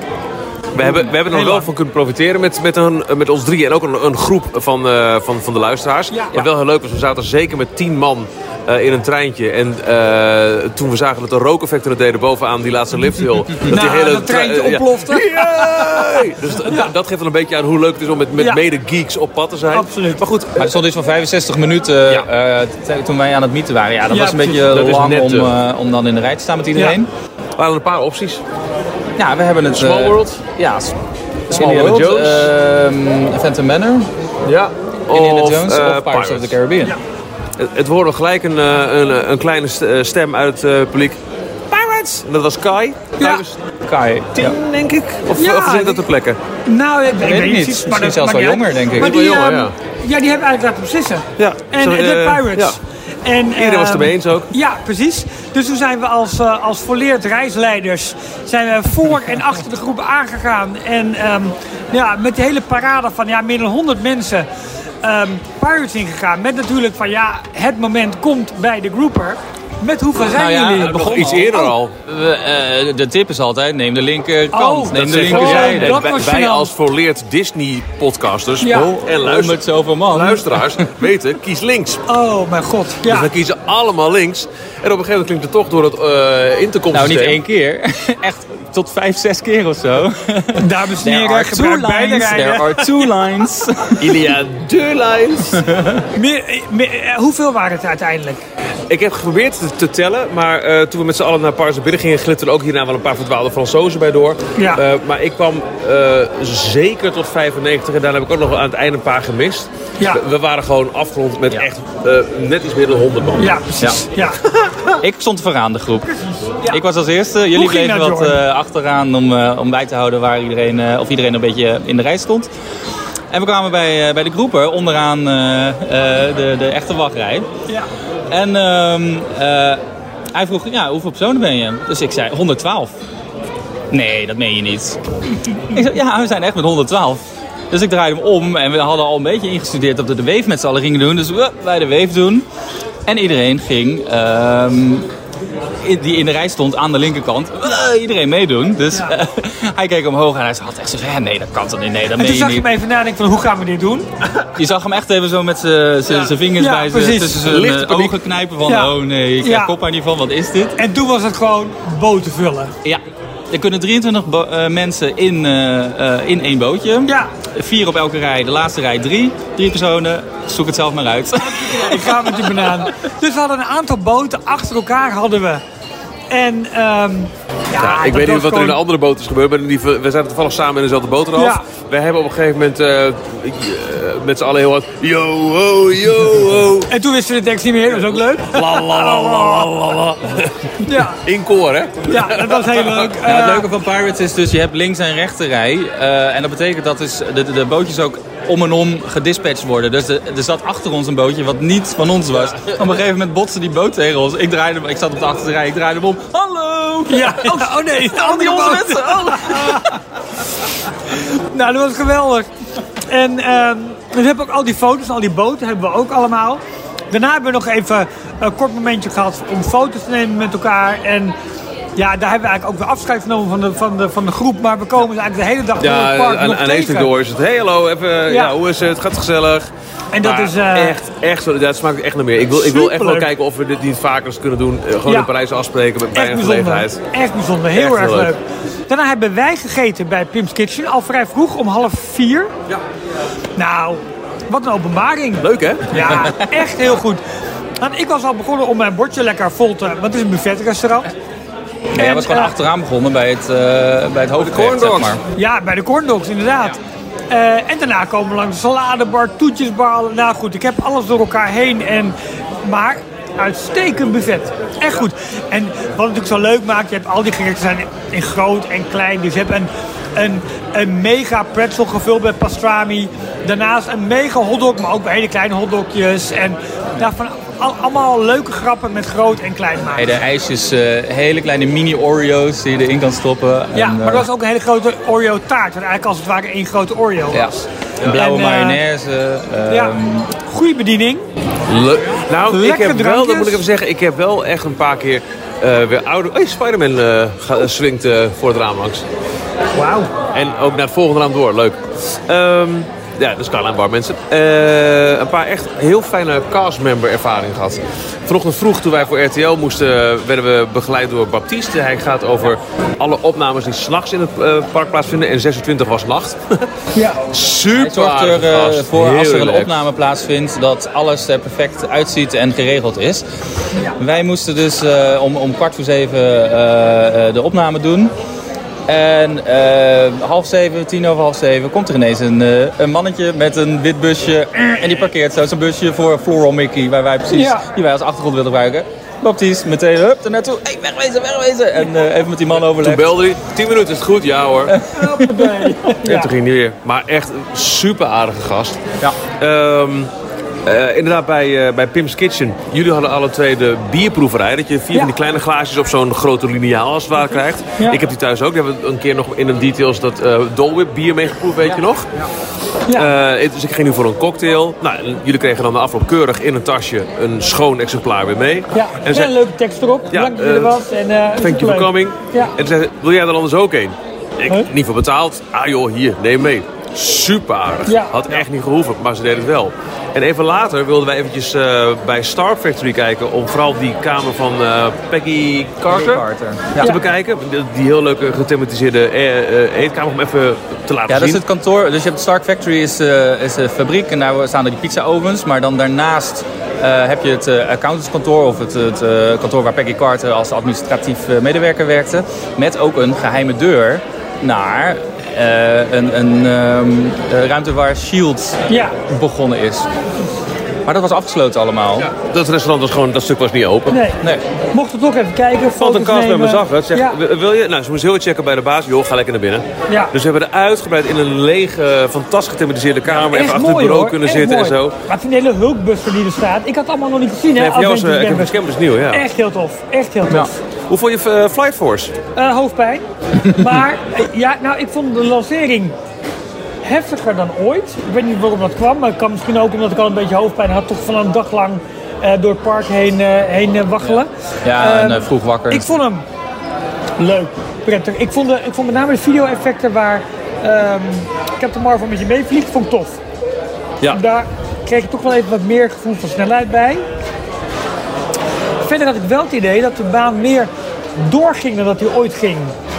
We hebben, we hebben er nog wel van kunnen profiteren met, met, een, met ons drieën en ook een, een groep van, eh, van, van de luisteraars. Ja. Wat wel heel leuk was, we zaten zeker met tien man eh, in een treintje. En eh, toen we zagen dat de rookeffecten het deden bovenaan die laatste lifthill. dat die Nou, dat trein- treintje ja. oplofte. Yay! Dus dat geeft wel een beetje aan hoe leuk het is om met, met Ja. mede-geeks op pad te zijn. Absoluut. Maar goed, Maar het stond dus van 65 minuten Ja. eh, toen wij aan het mieten waren. Ja, dat Ja, was een precies. beetje Dat lang net om, eh, om dan in de rij te staan met iedereen. we hadden een paar opties. Ja, we hebben het... Small eh, World. Ja, Small Indiana World. Jones. ehm, Phantom Manor. Ja. Indiana Of, Jones eh, of Pirates of the Caribbean. Het, het hoorde gelijk een, eh, een, een kleine eh, stem uit het eh, publiek. Pirates dat was Kai. Kai Ja. Kai. tien, Ja. denk ik. Of, Ja, of zit dat die- ter plekke? Nou, ik, ik weet niet. precies, Misschien zelfs wel jonger, denk ik. Maar die, jonger, ehm, ja. ja, die hebben eigenlijk laten beslissen. Ja. En, Zo, de eh, Pirates. ja. En, Iedereen was het ehm, ermee eens ook. Ja, precies. Dus toen zijn we als, eh, als volleerd reisleiders zijn we voor en achter de groep aangegaan. En ehm, ja, met de hele parade van ja, meer dan 100 mensen ehm Pirates ingegaan. Met natuurlijk van ja, het moment komt bij de grouper. Met hoeveel zijn Nou ja, jullie? het begon iets al. eerder Oh. al. We, eh, de tip is altijd, neem de linkerkant, Oh, neem dat de linkerzijde. Oh, wij, als volleerd Disney-podcasters Ja. en luister, met zoveel man. luisteraars weten, kies links. Oh mijn god. Ja. Dus we kiezen allemaal links. En op een gegeven moment klinkt het toch door het uh, intercom Nou, niet één keer. Echt tot vijf, zes keer of zo. Dames en heren, two gebruik beide rijden. There are two lines. Ilia de lines. Meer, eh, meer, eh, hoeveel waren het uiteindelijk? Ik heb geprobeerd te, te tellen, maar eh, toen we met z'n allen naar Paris binnen gingen, glitten ook hierna wel een paar verdwaalde Fransozen bij door. Ja. Eh, maar ik kwam eh, zeker tot 95 en daarna heb ik ook nog wel aan het einde een paar gemist. Ja. We, we waren gewoon afgerond met echt eh, net iets meer dan 100 man. Ja, precies. Ja. Ik stond vooraan de groep. Ja. Ik was als eerste. Jullie bleven wat eh, achteraan om, eh, om bij te houden waar iedereen, eh, of iedereen een beetje in de rij stond. En we kwamen bij, eh, bij de groeper onderaan eh, eh, de, de echte wachtrij. ja. En ehm, eh, hij vroeg, ja, hoeveel personen ben je? Dus ik zei, 112. Nee, dat meen je niet. ik zei, ja, we zijn echt met 112. Dus ik draaide hem om en we hadden al een beetje ingestudeerd dat we de weef met z'n allen gingen doen. Dus we, wij de weef doen. En iedereen ging, ehm, die in de rij stond aan de linkerkant, iedereen meedoen. Dus Ja. eh, hij keek omhoog en hij had echt zo van, nee, dat kan toch niet, nee, dat En meen toen je zag je niet. me even nadenken van hoe gaan we dit doen? Je zag hem echt even zo met zijn vingers bij zijn, tussen zijn eh, ogen knijpen van, oh nee, ik kop aan niet van, wat is dit? En toen was het gewoon boten vullen. Ja, er kunnen 23 bo- eh, mensen in, eh, eh, in één bootje. Ja. Vier op elke rij, de laatste rij drie. Drie personen, zoek het zelf maar uit. Ik ga met die banaan. Dus we hadden een aantal boten achter elkaar hadden we. En ehm ja, Ja, ik weet niet wat er in de andere boot is gebeurd, maar geval, we zaten toevallig samen in dezelfde boterhal. Ja. We hebben op een gegeven moment eh, eh, met z'n allen heel hard yo ho yo ho. En toen wisten we de tekst niet meer, dat was ook leuk. La, la, la, la, la, la. Ja, In koor, hè? ja dat was heel leuk. Ja, het Eh, leuke van Pirates is dus, je hebt links en rechter rij. eh, en dat betekent dat dus de, de, de bootjes ook om en om gedispatcht worden. Dus de- er zat achter ons een bootje wat niet van ons was. Op een gegeven moment botste die boot tegen ons. Ik, draaide, ik zat op de achterste rij, ik draaide hem om. Hallo! ja, oh nee, de Al die andere onze boot. mensen! Oh. Nou, dat was geweldig. En ehm we hebben ook al die foto's, al die boten hebben we ook allemaal. Daarna hebben we nog even een kort momentje gehad om foto's te nemen met elkaar. En ja, daar hebben we eigenlijk ook weer afscheid genomen van de, van de, van de groep. Maar we komen eigenlijk de hele dag door het park aan, nog aan tegen. door is het. Hey, hallo, even, ja. Ja. hoe is het? Gaat gezellig? En dat Maar is... eh, echt, echt, het smaakt echt naar meer. Ik wil, ik wil echt wel kijken of we dit niet vaker eens kunnen doen. Eh, gewoon Ja. in Parijs afspreken met bij Echt een bijzonder. gelegenheid. Echt bijzonder. Heel Echt erg leuk. leuk. Daarna hebben wij gegeten bij Pim's Kitchen. Al vrij vroeg, om half vier. Ja. Nou, wat een openbaring. Leuk, hè? Ja, echt heel goed. Ik was al begonnen om mijn bordje lekker vol te... Want het is een buffetrestaurant. Ja, jij was gewoon eh, achteraan begonnen bij het, eh bij het hoofdgerecht, corn zeg maar. Ja, bij de corn dogs, inderdaad. Eh, en daarna komen we langs de saladebar, toetjesbar. Nou goed, ik heb alles door elkaar heen. En, maar uitstekend buffet. Echt goed. En wat het natuurlijk zo leuk maakt, je hebt al die gerechten zijn in groot en klein. Dus je hebt een, een, een mega pretzel gevuld met pastrami. Daarnaast een mega hotdog, maar ook hele kleine hotdogjes. En ja, van al- allemaal leuke grappen met groot en klein maken. Hey, de ijsjes, eh, hele kleine mini Oreo's die je erin kan stoppen. Ja, En, maar eh, dat was ook een hele grote Oreo taart. Wat eigenlijk als het ware één grote Oreo ja. was. Een blauwe En, eh, mayonaise. eh, Ja, goede bediening. Leuk. Nou, ik heb wel, dat moet ik even zeggen, ik heb wel echt een paar keer eh, weer oude... Hey, Spider-Man eh, ga- swingt eh, voor het raam langs. Wauw. En ook naar het volgende raam door, leuk. Ehm, ja, de Skyline Bar mensen. Eh, een paar echt heel fijne castmember ervaringen gehad. Vanochtend vroeg toen wij voor RTL moesten, werden we begeleid door Baptiste. Hij gaat over alle opnames die s'nachts in het eh, park plaatsvinden. En 26 was nacht. Ja. Super zorgt gast. voor als er een opname plaatsvindt dat alles er perfect uitziet en geregeld is. Wij moesten dus eh, om, om kwart voor zeven eh, eh, de opname doen. En eh, half zeven, tien over half zeven, komt er ineens een, eh, een mannetje met een wit busje. En die parkeert zo zijn busje voor Floral Mickey, waar wij precies, Ja. die wij als achtergrond wilden gebruiken. Baptiste, meteen hup, er naartoe. Hey, wegwezen, wegwezen. En eh, even met die man Toen overlegd. belde hij, 10 minuten is het goed, ja hoor. En Ja. toen ging hij weer. Maar echt een super aardige gast. Ja. Ehm, eh, inderdaad, bij, eh, bij Pim's Kitchen. Jullie hadden alle twee de bierproeverij. Dat je vier Ja. van die kleine glaasjes op zo'n grote lineaal als het ware krijgt. Ja. Ik heb die thuis ook. We hebben een keer nog in een details dat Dole Whip bier meegeproefd, weet je nog? Ja. Dus ik ging nu voor een cocktail. Nou, jullie kregen dan de afloop keurig in een tasje een schoon exemplaar weer mee. Ja, En zei, een leuke tekst erop. Ja, Bedankt dat je er was. En, thank you for coming. Ja. En zei ze, wil jij er anders ook een? Ik, Huh? niet voor betaald. Ah joh, hier, neem mee. Super aardig. Ja. Had echt niet gehoeven, maar ze deden het wel. En even later wilden wij eventjes eh, bij Star Factory kijken... om vooral die kamer van eh, Peggy Carter, Carter. te Ja. bekijken. Die, die heel leuke gethematiseerde eh, eh, eetkamer om even te laten Ja, dat zien. is het kantoor. Dus je hebt de Stark Factory is, eh, is een fabriek en daar staan er die pizza ovens. Maar dan daarnaast eh, heb je het eh, accountantskantoor of het, het eh, kantoor waar Peggy Carter als administratief medewerker werkte. Met ook een geheime deur naar eh, een, een ehm, eh, ruimte waar Shield Ja. begonnen is. Maar dat was afgesloten allemaal. Ja, dat restaurant was gewoon, dat stuk was niet open. Nee. Nee. Mocht het toch even kijken. Want een kast bij me zag het. Zegt, Ja. "Wil- je? Nou, ze moest heel checken bij de baas. Joh, ga lekker naar binnen. Ja. Dus we hebben er uitgebreid in een lege, fantastisch gethematiseerde kamer. Even achter het bureau hoor. kunnen Echt zitten en zo. Maar de hele hulkbuster die er staat. Ik had het allemaal nog niet gezien. Hè? Nee, voor jou was uh. Campus nieuw, ja. Echt heel tof. Echt heel tof. Hoe vond je eh, Flight Force? Eh, hoofdpijn. maar ja, nou, ik vond de lancering heftiger dan ooit. Ik weet niet waarom dat kwam. Maar het kan misschien ook omdat ik al een beetje hoofdpijn had. Toch van een dag lang eh, door het park heen, eh, heen waggelen. Ja, en Ehm, eh, vroeg wakker. Ik vond hem leuk, prettig. Ik vond, de, ik vond met name de video-effecten waar ehm Captain Marvel met je meevliegt, vond ik tof. Ja. Daar kreeg ik toch wel even wat meer gevoel van snelheid bij. Verder had ik wel het idee dat de baan meer doorging dan dat hij ooit ging.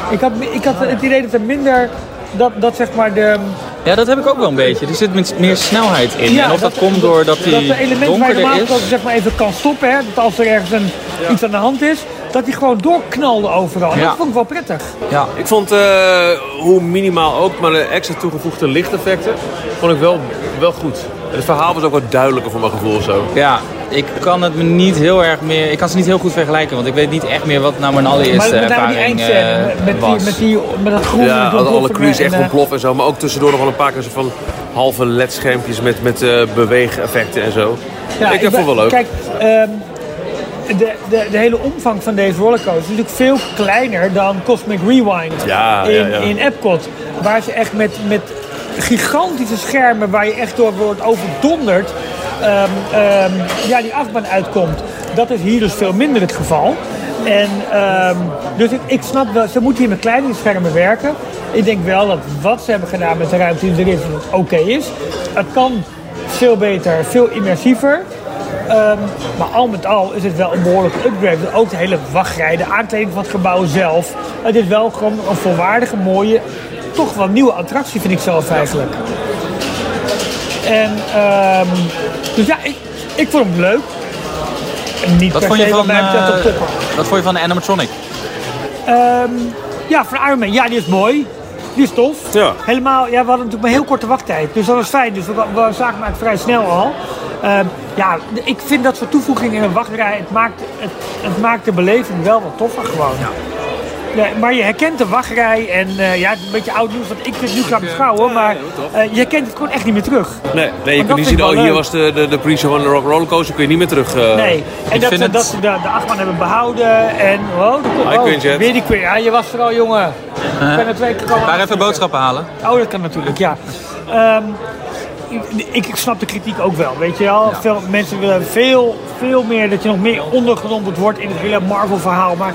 Ik had, ik had het idee dat er minder, dat, dat zeg maar de... Ja, dat heb ik ook wel een beetje. Er zit met- meer snelheid in. en of dat, komt doordat dat die de elementen waar je donkerder normaal is. gesproken zeg maar even kan stoppen, hè, dat als er ergens een, iets aan de hand is, dat hij gewoon doorknalde overal. En Ja. Dat vond ik wel prettig. Ja. Ik vond, eh, hoe minimaal ook, maar de extra toegevoegde lichteffecten vond ik wel, wel goed. Het verhaal was ook wat duidelijker voor mijn gevoel zo. Ja, ik kan het me niet heel erg meer. Ik kan ze niet heel goed vergelijken, want ik weet niet echt meer wat nou mijn allereerste Maar met name die ervaring eh, met, met, was. die, met, die, met dat groene Ja, dat alle, crews echt eh, ontploffen en zo. Maar ook tussendoor nog wel een paar keer zo van halve LED-schermpjes met, met eh, beweegeffecten en zo. Ja, ik dat vond wel leuk. Kijk, ehm, de, de, de hele omvang van deze rollercoaster is natuurlijk veel kleiner dan Cosmic Rewind Ja, in, ja, ja. in Epcot. Waar ze echt met, met gigantische schermen waar je echt door wordt overdonderd, ehm, ehm, ja, die achtbaan uitkomt. Dat is hier dus veel minder het geval. En ehm, dus ik, snap wel, ze moeten hier met kleinere schermen werken. Ik denk wel dat wat ze hebben gedaan met de ruimte die er is, dat oké is. Het kan veel beter, veel immersiever. Maar al met al is het wel een behoorlijke upgrade. Ook de hele wachtrij, de aankleding van het gebouw zelf. Het is wel gewoon een volwaardige, mooie, toch wel nieuwe attractie vind ik zelf eigenlijk. En ehm, dus ja, ik, ik vond hem leuk. En Niet Wat per vond je se van, mij een topper. wat vond je van de animatronic? Ehm, ja, van Iron Man. Ja, die is mooi. Die is tof. Ja. Helemaal, ja, we hadden natuurlijk maar heel korte wachttijd. Dus dat was fijn. Dus we, we zagen hem eigenlijk vrij snel al. Ehm, ja, ik vind dat soort toevoegingen in een wachtrij, het maakt, het, het maakt de beleving wel wat toffer gewoon. Nee, maar je herkent de wachtrij en eh, ja, het is een beetje oud nieuws wat ik dit nu ga beschouwen, maar eh, je herkent het gewoon echt niet meer terug. Nee, nee je dat kunt niet vind zien, oh hier was de, de, de pre-show van de Rock Rollercoaster, kun je niet meer terug. eh, Nee, en dat vind ze, het- dat ze de, de achtbaan hebben behouden en oh, de, oh, Quinjet. weer die Quin. Ja, je was er al, jongen. Ik ben er twee keer komen Waar even boodschappen halen. Oh, dat kan natuurlijk, ja. Ehm, ik, ik snap de kritiek ook wel, weet je wel. Veel mensen willen veel, veel meer, dat je nog meer ondergedompeld wordt in het hele Marvel-verhaal. Maar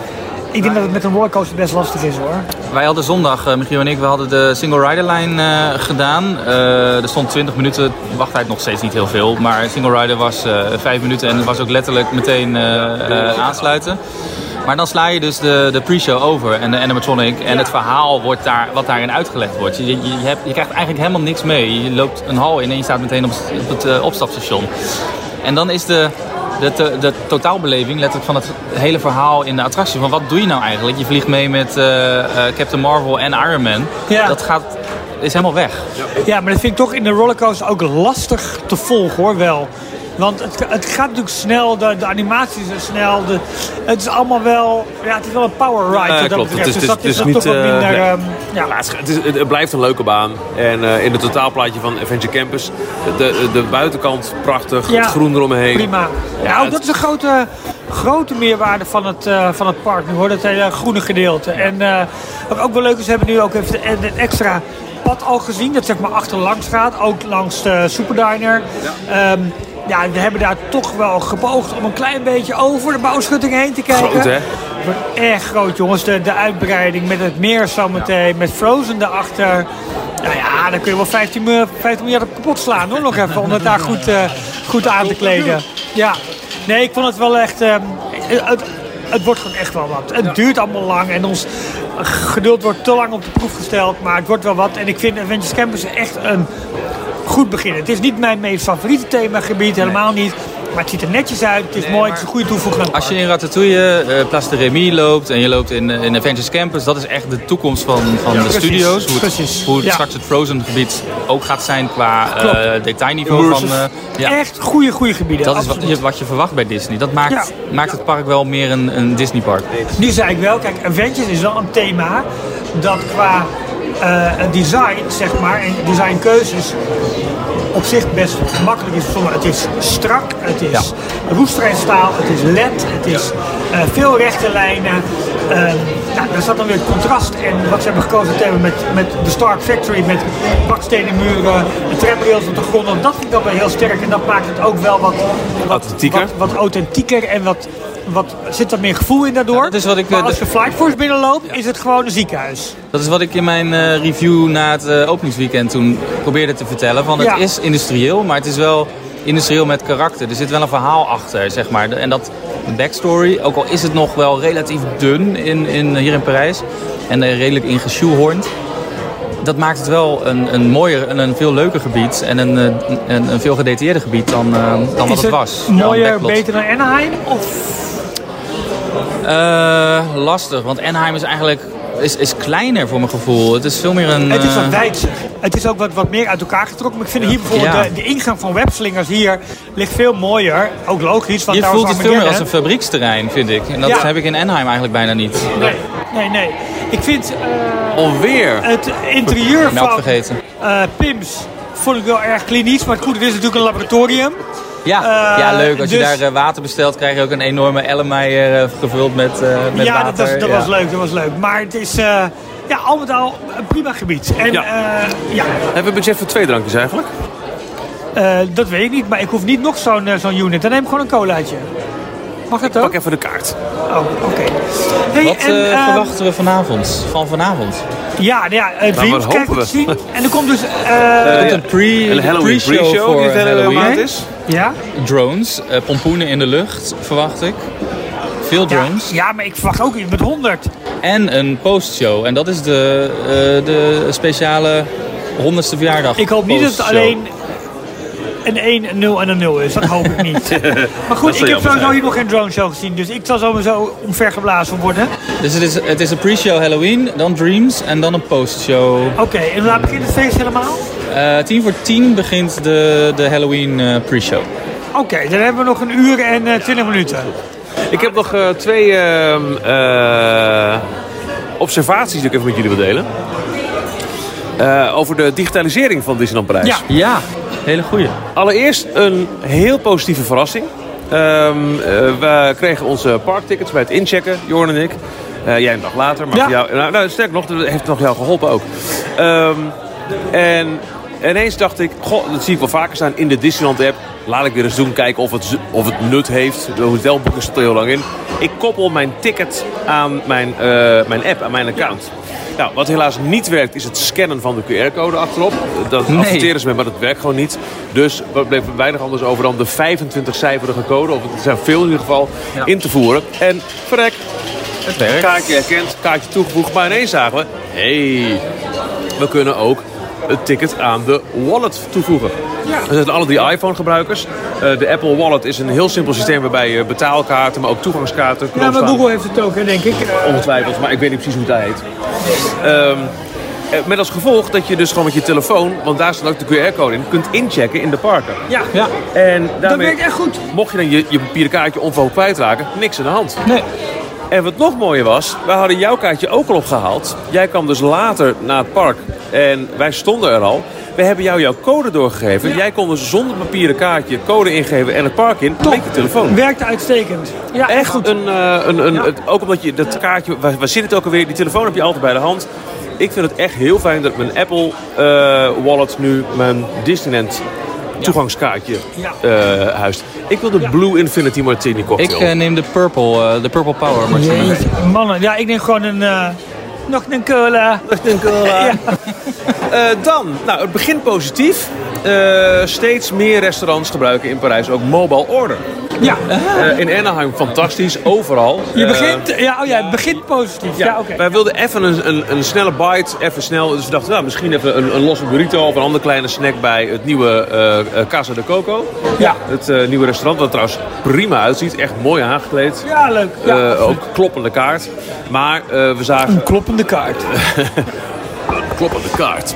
ik denk dat het met een rollercoaster best lastig is, hoor. Wij hadden zondag, eh, Michiel en ik, we hadden de single rider line eh, gedaan. Eh, er stond 20 minuten, wachttijd nog steeds niet heel veel. Maar single rider was eh 5 minuten en het was ook letterlijk meteen aansluiten. Maar dan sla je dus de, de pre-show over en de animatronic en het verhaal wordt daar, wat daarin uitgelegd wordt. Je, je, je, hebt, je krijgt eigenlijk helemaal niks mee. Je loopt een hal in en je staat meteen op, op het opstapstation. En dan is de, de, de, de totaalbeleving letterlijk van het hele verhaal in de attractie. Van wat doe je nou eigenlijk? Je vliegt mee met eh, eh, Captain Marvel en Iron Man. Ja. Dat gaat, is helemaal weg. Ja, maar dat vind ik toch in de rollercoaster ook lastig te volgen, hoor, wel. Want het, het gaat natuurlijk snel, de, de animaties zijn snel. De, het is allemaal wel, ja, het is wel een power ride Ja, dat klopt. Het is- dus dat is is, dan niet, toch wat minder, nee. ehm, ja. Ja, het, is- blijft een leuke baan. En eh, in het totaalplaatje van Adventure Campus, de, de buitenkant prachtig, Ja, het groen eromheen. Prima. Ja, nou, het- dat is een grote, grote meerwaarde van het, eh, van het park nu hoor. Dat hele groene gedeelte. En eh, wat ook wel leuk is, we hebben nu ook even een extra pad al gezien. Dat zeg maar achterlangs gaat. Ook langs de Superdiner. Ja. Ja, we hebben daar toch wel gepoogd om een klein beetje over de bouwschutting heen te kijken. Groot, hè? Het wordt erg groot, jongens. De, de uitbreiding met het meer zometeen, met Frozen erachter. Nou ja, dan kun je wel 15, mil- 15 miljard op kapot slaan hoor, nog even. Om het daar goed, eh, goed aan te kleden. Ja, nee, ik vond het wel echt... ehm, het, het wordt gewoon echt wel wat. Het duurt allemaal lang en ons geduld wordt te lang op de proef gesteld. Maar het wordt wel wat. En ik vind Avengers Campus echt een goed begin. Het is niet mijn meest favoriete themagebied, helemaal niet. Maar het ziet er netjes uit, het is mooi, het is een goede toevoeging Als je park. in Ratatouille, eh Place de Remy loopt en je loopt in, eh, in Avengers Campus, dat is echt de toekomst van, van de precies, studio's. Hoe het, hoe het Ja. straks het Frozen gebied ook gaat zijn qua eh detailniveau van... Ja. Echt goede, goede gebieden. Dat is wat je, wat je verwacht bij Disney. Dat maakt, maakt het park wel meer een, een Disneypark. Nu zei ik wel, kijk, Avengers is wel een thema dat qua eh, design, zeg maar, en designkeuzes op zich best makkelijk is. Het is strak, het is Ja. roestrijnstaal, het is led, het is eh, veel rechte lijnen. Ehm nou, daar zat dan weer het contrast en wat ze hebben gekozen te hebben met, met de Stark Factory, met bakstenen muren, de traprails op de grond. Dat vind ik dan wel heel sterk en dat maakt het ook wel wat, wat, Authentieker. wat, wat authentieker en wat, wat, zit er meer gevoel in daardoor. Ja, dat is wat ik, maar eh, als je Flight Force binnenloopt, is het gewoon een ziekenhuis. Dat is wat ik in mijn eh, review na het eh, openingsweekend toen probeerde te vertellen. Van het is industrieel, maar het is wel industrieel met karakter. Er zit wel een verhaal achter, zeg maar. En dat backstory, ook al is het nog wel relatief dun in, in, hier in Parijs. En eh, redelijk ingeshoehorned. Dat maakt het wel een, een mooier en een veel leuker gebied. En een, een, een veel gedetailleerder gebied dan, dan wat is het was. mooier, beter dan Anaheim? Of lastig, want Anaheim is eigenlijk is, is kleiner voor mijn gevoel. Het is veel meer een... het is wat eh, wijdser. Het is ook wat, wat meer uit elkaar getrokken. Maar ik vind hier bijvoorbeeld Ja. de, de ingang van webslingers hier ligt veel mooier. Ook logisch. Want Je voelt het veel meer als een fabrieksterrein, vind ik. En dat Ja. heb ik in Anaheim eigenlijk bijna niet. Nee, nee, nee. Ik vind eh, Alweer. het interieur Melk van vergeten. eh, Pims vond ik wel erg klinisch. Maar het goede is natuurlijk een laboratorium. Ja, Eh, ja leuk. Als je dus- daar eh, water bestelt, krijg je ook een enorme Ellemeyer eh, gevuld met, eh, met ja, water. dat, was, dat Ja. was leuk, dat was leuk. Maar het is eh, ja, al met al een prima gebied. En Ja. ja, ja Hebben we budget voor twee drankjes eigenlijk? eh, dat weet ik niet. Maar ik hoef niet nog zo'n zo'n unit. Dan neem ik gewoon een colaatje. Mag dat ook? Pak even de kaart. Oh, oké. Hey, Wat en, eh, ehm, verwachten we vanavond? Van vanavond? Ja, nou ja, uh, Dreams wat krijg hopen ik te we? zien. En er komt dus... Er komt een pre- Een Halloween pre-show pre-show voor die het hele Halloween. maand is. Ja? Drones, eh, pompoenen in de lucht, verwacht ik. Veel drones. ja, maar ik verwacht ook iets met 100. En een postshow. En dat is de, eh, de speciale 100ste verjaardag. Ik hoop niet dat het alleen een 1, een 0 en een 0 is. Dat hoop ik niet. maar goed, ik heb sowieso hier nog geen drone show gezien. Dus ik zal sowieso omvergeblazen worden. Dus het is, het is een pre-show Halloween, dan Dreams en dan een postshow. Oké, en laat begint het feest helemaal? Eh tien voor tien begint de, de Halloween eh, pre-show. Oké, dan hebben we nog een uur en eh 20 minuten. Ik heb nog eh, twee ehm, eh, observaties die ik even met jullie wil delen. Eh, over de digitalisering van Disneyland Parijs. Ja. Ja, hele goeie. Allereerst een heel positieve verrassing. Ehm, eh, we kregen onze parktickets bij het inchecken, Jorn en ik. Eh, jij een dag later, maar Ja. jou, nou, nou, sterk nog, dat heeft nog jou geholpen ook. Ehm, en ineens dacht ik, goh, dat zie ik wel vaker staan in de Disneyland app. Laat ik weer eens doen, kijken of het, of het nut heeft. De hotelboeken zit er heel lang in. Ik koppel mijn ticket aan mijn, eh, mijn app, aan mijn account. Nou, wat helaas niet werkt, is het scannen van de QR-code achterop. Dat Nee. adverteren ze met, maar dat werkt gewoon niet. Dus er bleef er weinig anders over dan de 25-cijferige code, of het zijn veel in ieder geval, Ja. in te voeren. En verrek, Het werkt. kaartje herkend, kaartje toegevoegd. Maar ineens zagen we, hé, hey, we kunnen ook het ticket aan de wallet toevoegen. Dat zijn alle die iPhone-gebruikers. Eh, de Apple Wallet is een heel simpel systeem waarbij je betaalkaarten, maar ook toegangskaarten Ja, maar staan. Google heeft het ook, hè, denk ik. Ongetwijfeld, maar ik weet niet precies hoe het heet. Ehm, Eh, Met als gevolg dat je dus gewoon met je telefoon, want daar staat ook de QR-code in, kunt inchecken in de parken. Ja, Ja. En dat daarmee, werkt echt goed. mocht je dan je, je papieren kaartje onverhoopt kwijtraken, niks aan de hand. Nee. En wat nog mooier was, wij hadden jouw kaartje ook al opgehaald. Jij kwam dus later naar het park en wij stonden er al. We hebben jou jouw code doorgegeven. Jij kon dus zonder papieren kaartje code ingeven en het park in met je telefoon. Werkte uitstekend. Ja, Echt goed. een, eh, een, een het- ook omdat je dat kaartje, waar, waar zit het ook alweer? Die telefoon heb je altijd bij de hand. Ik vind het echt heel fijn dat mijn Apple eh, wallet nu mijn Disneyland toegangskaartje Ja. eh huist. Ik wil de Blue Infinity Martini cocktail. Ik eh, neem de Purple, eh, de Purple Power Martini. Jeetje, mannen. Ja, ik neem gewoon een... eh, nog een cola. Eh, dan, nou, het begint positief. Eh, steeds meer restaurants gebruiken in Parijs ook mobile order. Ja, Eh, in Anaheim fantastisch, overal. je Eh, begint... Ja, oh ja, het begint positief. Ja, oké. Wij wilden even een, een, een snelle bite, even snel. Dus we dachten, nou, misschien even een, een losse burrito of een andere kleine snack bij het nieuwe eh, Casa de Coco. Ja. Het nieuwe restaurant, wat er trouwens prima uitziet. Echt mooi aangekleed. Ja, leuk. Ja. Ook kloppende kaart. Maar we zagen Een kloppende kaart. kloppende kaart.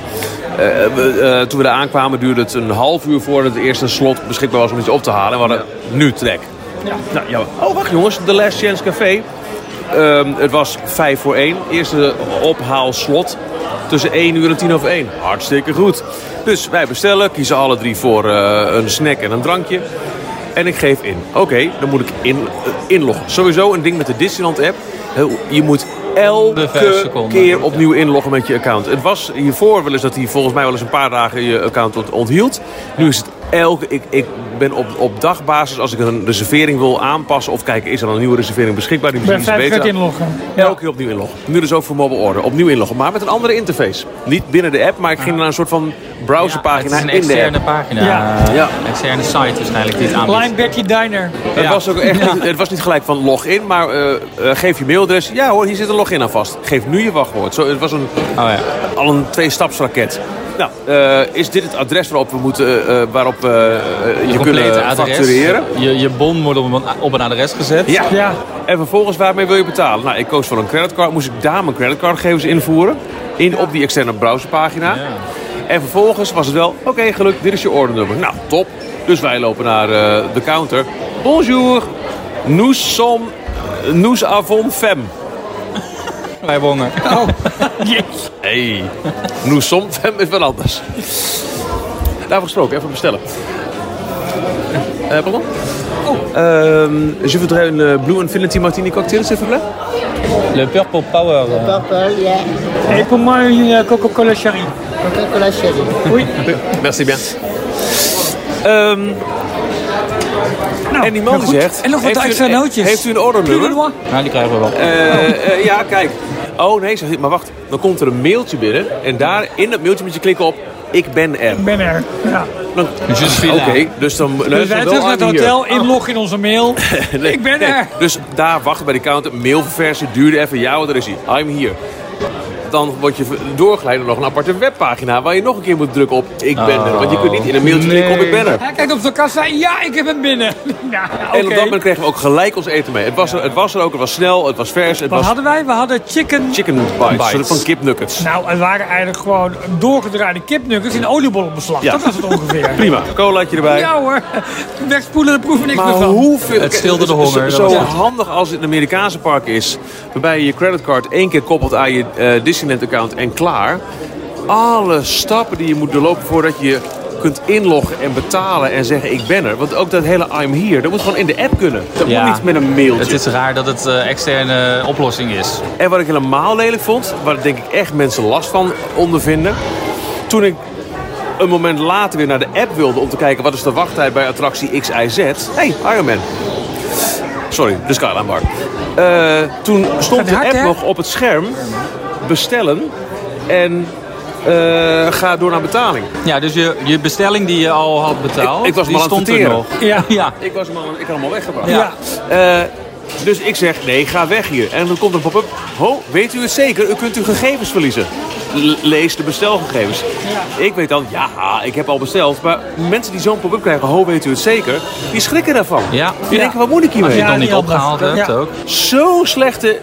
Eh, we, eh, toen we daar aankwamen duurde het een half uur voordat het eerste slot beschikbaar was om iets op te halen. En we hadden nu trek. Ja. Nou, ja. Oh, wacht jongens. The Last Chance Café. Ehm, het was vijf voor één. Eerste ophaalslot tussen 1 uur en tien over één. Hartstikke goed. Dus wij bestellen, kiezen alle drie voor eh, een snack en een drankje. En ik geef in. Oké, dan moet ik in, eh, inloggen. Sowieso een ding met de Disneyland app. Je moet elke keer opnieuw inloggen met je account. Het was hiervoor wel eens dat hij volgens mij wel eens een paar dagen je account ont- onthield. Nu is het elke... Ik, ik ben op, op dagbasis, als ik een reservering wil aanpassen... of kijken, is er een nieuwe reservering beschikbaar? Die misschien keer beter. inloggen. Elke keer opnieuw inloggen. Nu dus ook voor mobile order. Opnieuw inloggen, maar met een andere interface. Niet binnen de app, maar ik ging naar een soort van Het browserpagina is een in de externe pagina. Ja. Ja. Externe site waarschijnlijk die het aanbiedt. Line Betty Diner. Het, Ja. was ook echt niet, het was niet gelijk van login, maar eh, eh, geef je mailadres. Ja hoor, hier zit een login aan vast. Geef nu je wachtwoord. Zo, het was een, Oh ja. al een twee-stapsraket. Nou, eh, is dit het adres waarop we moeten, waarop we eh, je Complete kunnen adres. factureren? Je, je bon wordt op een, op een adres gezet. Ja. Ja. En vervolgens, waarmee wil je betalen? Nou, ik koos voor een creditcard. Moest ik daar mijn creditcardgegevens invoeren. In, op die externe browserpagina. En vervolgens was het wel, oké, gelukt, dit is je ordernummer. Nou, top. Dus wij lopen naar eh, de counter. Bonjour, nous sommes, nous avons femme. Wij honger. Jeetje. Hey, nous sommes femme is wel anders. Daarvoor gesproken, even bestellen. Eh pardon? Oh. Euh, je voudrais une Blue Infinity Martini cocktail, s'il vous plaît. Le Purple Power. eh, Purple, yeah. Et pour moi, une euh, Coca-Cola Cherry. Coca-Cola Cherry. Oui. Merci bien. Ehm, Nou, en die man zegt... En nog wat extra nootjes. Heeft u een ordernummer? Nou, die krijgen we wel. Eh, eh, ja, kijk. Oh nee, zegt hij, maar wacht. Dan komt er een mailtje binnen. En daar in dat mailtje moet je klikken op... Ik ben er. Ik ben er. Ja. Dan- là. Oké, dus dan... Dus wij het terug naar het aan hier. hotel, inloggen in onze mail. Nee, ik ben nee. er. Dus daar wachten bij de counter, mail verversen, duurde even. Ja, wat er is hij. I'm here. Dan word je doorgeleid naar nog een aparte webpagina waar je nog een keer moet drukken op ik ben er. Want je kunt niet in een mailtje klikken op ik ben er. Hij kijkt op de kassa. Ja, ik heb hem binnen. Ja. En op dat moment kregen we ook gelijk ons eten mee. Het was er, het was er ook, het was snel, het was vers, het Wat was hadden wij? We hadden chicken... chicken bites, van kipnuggets. Nou, het waren eigenlijk gewoon doorgedraaide kipnuggets in oliebollenbeslag. Ja. Dat was het ongeveer. Prima, colaatje erbij. Ja hoor. Wegspoelen, daar proeven niks Maar meer van. hoeveel... Het stilde de honger, Zo, zo handig als het een Amerikaanse park is. Waarbij je je creditcard één keer koppelt aan je eh, Disneyland-account en klaar. Alle stappen die je moet doorlopen voordat je kunt inloggen en betalen en zeggen ik ben er. Want ook dat hele I'm here, dat moet gewoon in de app kunnen. Dat Ja. moet niet met een mailtje. Het is raar dat het eh, externe oplossing is. En wat ik helemaal lelijk vond, waar denk ik echt mensen last van ondervinden. Toen ik een moment later weer naar de app wilde om te kijken wat is de wachttijd bij attractie X, Y, Z. hey, Iron Man. Sorry, de Skyline Bar. Eh, toen stond de app hè? nog op het scherm. Bestellen. En eh, ga door naar betaling. Ja, dus je, je bestelling die je al had betaald, Ik- ik was die stond er nog. Ja. Ja. Ik, was hem al, ik had hem al weggebracht. Ja. Eh, dus ik zeg, nee, ga weg hier. En dan komt een pop-up. Ho, weet u het zeker? U kunt uw gegevens verliezen. L- lees de bestelgegevens. Ik weet dan, ja, ik heb al besteld. Maar mensen die zo'n pop-up krijgen, ho, weet u het zeker? Die schrikken daarvan. Ja. Die denken, wat moet ik Als je hiermee? het nog niet opgehaald hebt Ja. ook. Zo'n slechte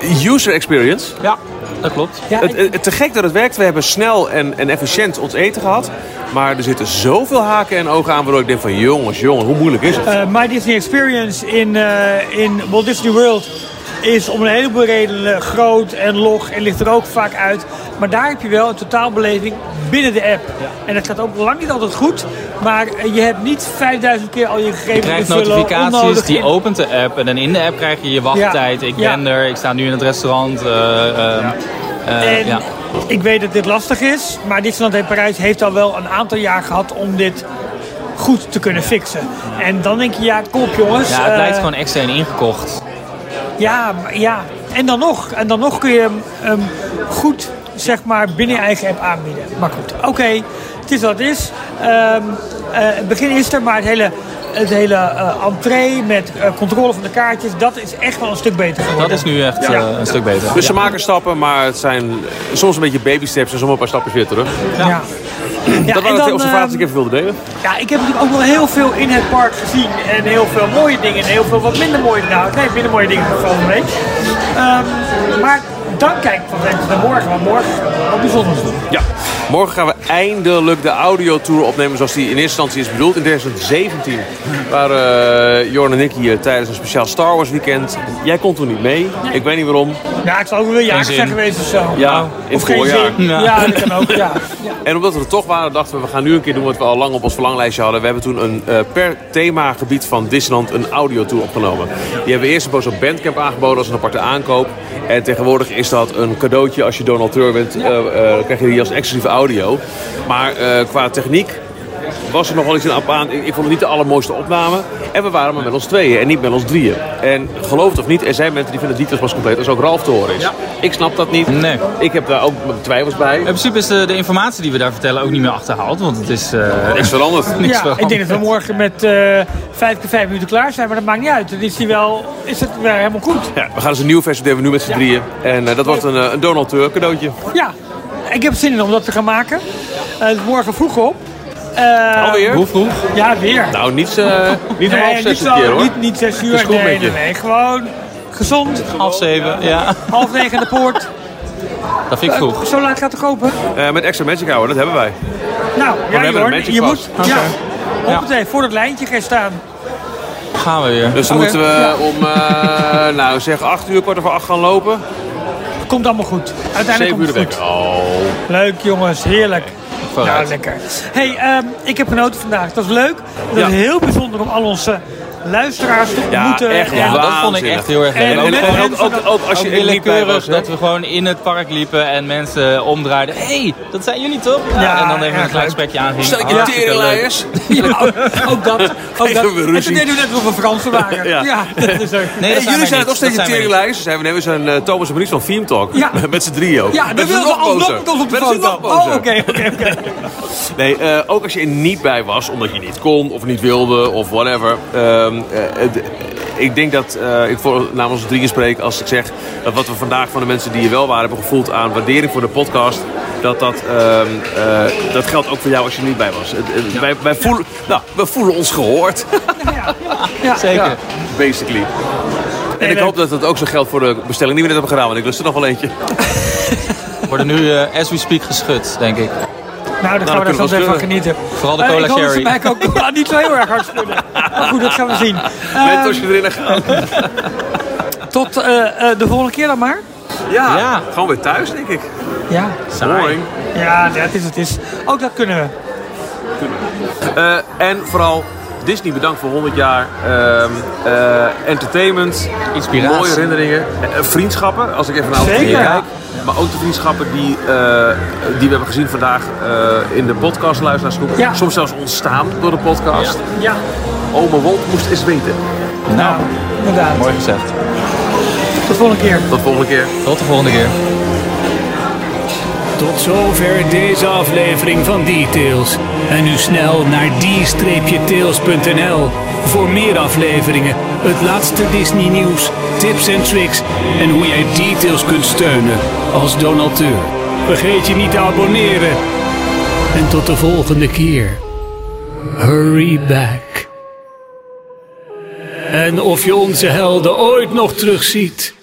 eh, user experience. Ja. Dat klopt. Ja, Het, het, te gek dat het werkt. We hebben snel en, en efficiënt ons eten gehad. Maar er zitten zoveel haken en ogen aan waardoor ik denk van jongens, jongens, hoe moeilijk is het? Eh, My Disney Experience in, eh, in Walt Disney World is om een heleboel redenen groot en log en ligt er ook vaak uit. Maar daar heb je wel een totaalbeleving binnen de app. En dat gaat ook lang niet altijd goed. Maar eh, je hebt niet 5000 keer al je gegevens Je krijgt notificaties, die in- opent de app. En dan in de app krijg je je wachttijd. Ik Ja. ben er, ik sta nu in het restaurant. eh, ehm, eh, En ja. ik weet dat dit lastig is, maar Disneyland in Parijs heeft al wel een aantal jaar gehad om dit goed te kunnen fixen. En dan denk je, ja, kom op jongens. ja, het eh, lijkt gewoon extern ingekocht. Ja, ja. En dan nog. En dan nog kun je hem goed, zeg maar, binnen je eigen app aanbieden. Maar goed, oké. Het is wat het is. Eh, het begin is er, maar het hele, het hele eh, entree met eh, controle van de kaartjes, dat is echt wel een stuk beter geworden. Dat is nu echt Ja. eh, een stuk beter. Dus ze maken stappen, maar het zijn soms een beetje baby steps en soms een paar stapjes weer terug. Ja. Ja, dat en waren de twee observaties die ik ehm, even wilde delen. Ja, ik heb natuurlijk ook wel heel veel in het park gezien. En heel veel mooie dingen en heel veel wat minder mooie Nou, nee, minder mooie dingen van mee. Ehm, maar dan kijk ik van naar morgen. Want morgen wat bijzonders doen. Ja, morgen gaan we eindelijk de audiotour opnemen zoals die in eerste instantie is bedoeld. In 2017 waren uh, Jorn en ik hier tijdens een speciaal Star Wars weekend. Jij kon toen niet mee. Ik weet niet waarom. Ja, ik zou ook wel zin. zijn geweest of zo. Ja, Nou, in of het geen voorjaar. zin. Ja. Ja. dat kan ook. Ja. Ja. En omdat we er toch waren, dachten we, we gaan nu een keer doen wat we al lang op ons verlanglijstje hadden. We hebben toen een, eh, per themagebied van Disneyland een audiotour opgenomen. Die hebben we eerst een poos op Bandcamp aangeboden als een aparte aankoop. En tegenwoordig is dat een cadeautje als je donateur bent. eh, eh, krijg je die als exclusieve audio. Maar eh, qua techniek was er nog wel iets aan aan. Ik, ik vond het niet de allermooiste opname. En we waren maar met ons tweeën en niet met ons drieën. En geloof het of niet, er zijn mensen die vinden details pas compleet als ook Ralf te horen is. Ik snap dat niet. Nee. Ik heb daar ook mijn twijfels bij. In principe is de, de informatie die we daar vertellen ook niet meer achterhaald. Want het is eh, Niks veranderd. niks Ja, veranderd. ik denk dat we morgen met eh vijf keer vijf minuten klaar zijn, maar dat maakt niet uit. Dan is, die wel, is het weer helemaal goed. Ja, we gaan dus een nieuwe versie doen we nu met z'n drieën. En eh, dat wordt een, een Donald Turk cadeautje. Ja, ik heb zin in om dat te gaan maken. Eh, het is morgen vroeg op. Eh, Alweer? Hoe vroeg? Ja, weer. Nou, niet, eh niet om Nee, half niet, zes een keer hoor. niet, niet zes uur. nee, je. nee, nee. Gewoon gezond. Half zeven, ja. Half negen aan de poort. Dat vind ik vroeg. Zo laat gaat het kopen? Eh, met extra Magic Hour, dat hebben wij. Nou, ja, hebben Jorn, een Magic je Pass. moet. Ja. Hoppatee, voor dat lijntje gaan staan. Gaan we weer. Dus dan moeten we om, eh, nou zeg, acht uur, kwart over acht gaan lopen. Komt allemaal goed. Uiteindelijk komt het goed. Oh. Leuk jongens, heerlijk. Vooruit. Ja, lekker. hey, ehm, ik heb genoten vandaag. Dat is leuk. Dat Ja. is heel bijzonder om al onze luisteraars te Ja, ontmoeten. echt Ja, dat vond ik echt heel erg leuk. En, en, met en ook, mensen ook, ook als je Ook er niet bij willekeurig was. dat we gewoon in het park liepen en mensen omdraaiden. Hé, hey, dat zijn jullie toch? Ja, Ja, en dan even een klein gesprekje aanging. Stel ik je. Ja, ook dat. Ook dat. We En toen deden we net alsof we Fransen waren. Ja. Ja, dat is ook. Nee, dat jullie zijn niet. het nog Dat steeds teringleiers. Zijn we nemen zijn eh, Thomas en Maurice van Theme Talk. Ja. Met z'n drieën ook. Ja, Met dan z'n wil ze nog alsnog bozer. met ons op de foto. Oh, oké, oké, oké. Nee, eh, ook als je er niet bij was, omdat je niet kon of niet wilde of whatever. Ehm, eh, het- ik denk dat eh, ik voor namens ons drieën spreek als ik zeg dat wat we vandaag van de mensen die hier wel waren hebben gevoeld aan waardering voor de podcast. Dat, dat, ehm, eh, dat geldt ook voor jou als je er niet bij was. Wij, wij voelen, nou, we voelen ons gehoord, Zeker. basically. En ik hoop dat het ook zo geldt voor de bestelling die we net hebben gedaan, want ik lust er nog wel eentje. We worden nu, eh, as we speak, geschud, denk ik. Nou, daar gaan we kunnen daar we zo even van genieten. Vooral de cola ik hoop dat ze sherry. mij ook niet zo heel erg hard schudden. Maar goed, dat gaan we zien. Met Eh, als je erin gaat. tot eh, eh, de volgende keer dan maar. Ja, Ja. gewoon weer thuis, denk ik. Ja, Boring. ja het is het is. Ook dat kunnen we. Eh, en vooral Disney bedankt voor 100 jaar ehm, eh, entertainment, Inspiratie. mooie herinneringen, vriendschappen. Als ik even naar Zeker. Kijk. Maar ook de vriendschappen die, eh, die we hebben gezien vandaag eh, in de podcast luisteraarsgroep. Ja. Soms zelfs ontstaan door de podcast. Ja, Ome Walt moest eens weten. nou, inderdaad. Mooi gezegd. Tot de volgende keer. Tot de volgende keer. Tot de volgende keer. Tot zover deze aflevering van Details. En nu snel naar d-tails.nl voor meer afleveringen, het laatste Disney nieuws, tips en tricks en hoe jij Details kunt steunen als donateur. Vergeet je niet te abonneren. En tot de volgende keer. Hurry back. En of je onze helden ooit nog terugziet,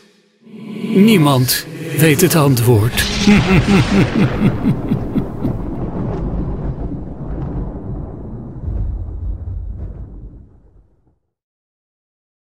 niemand weet het antwoord.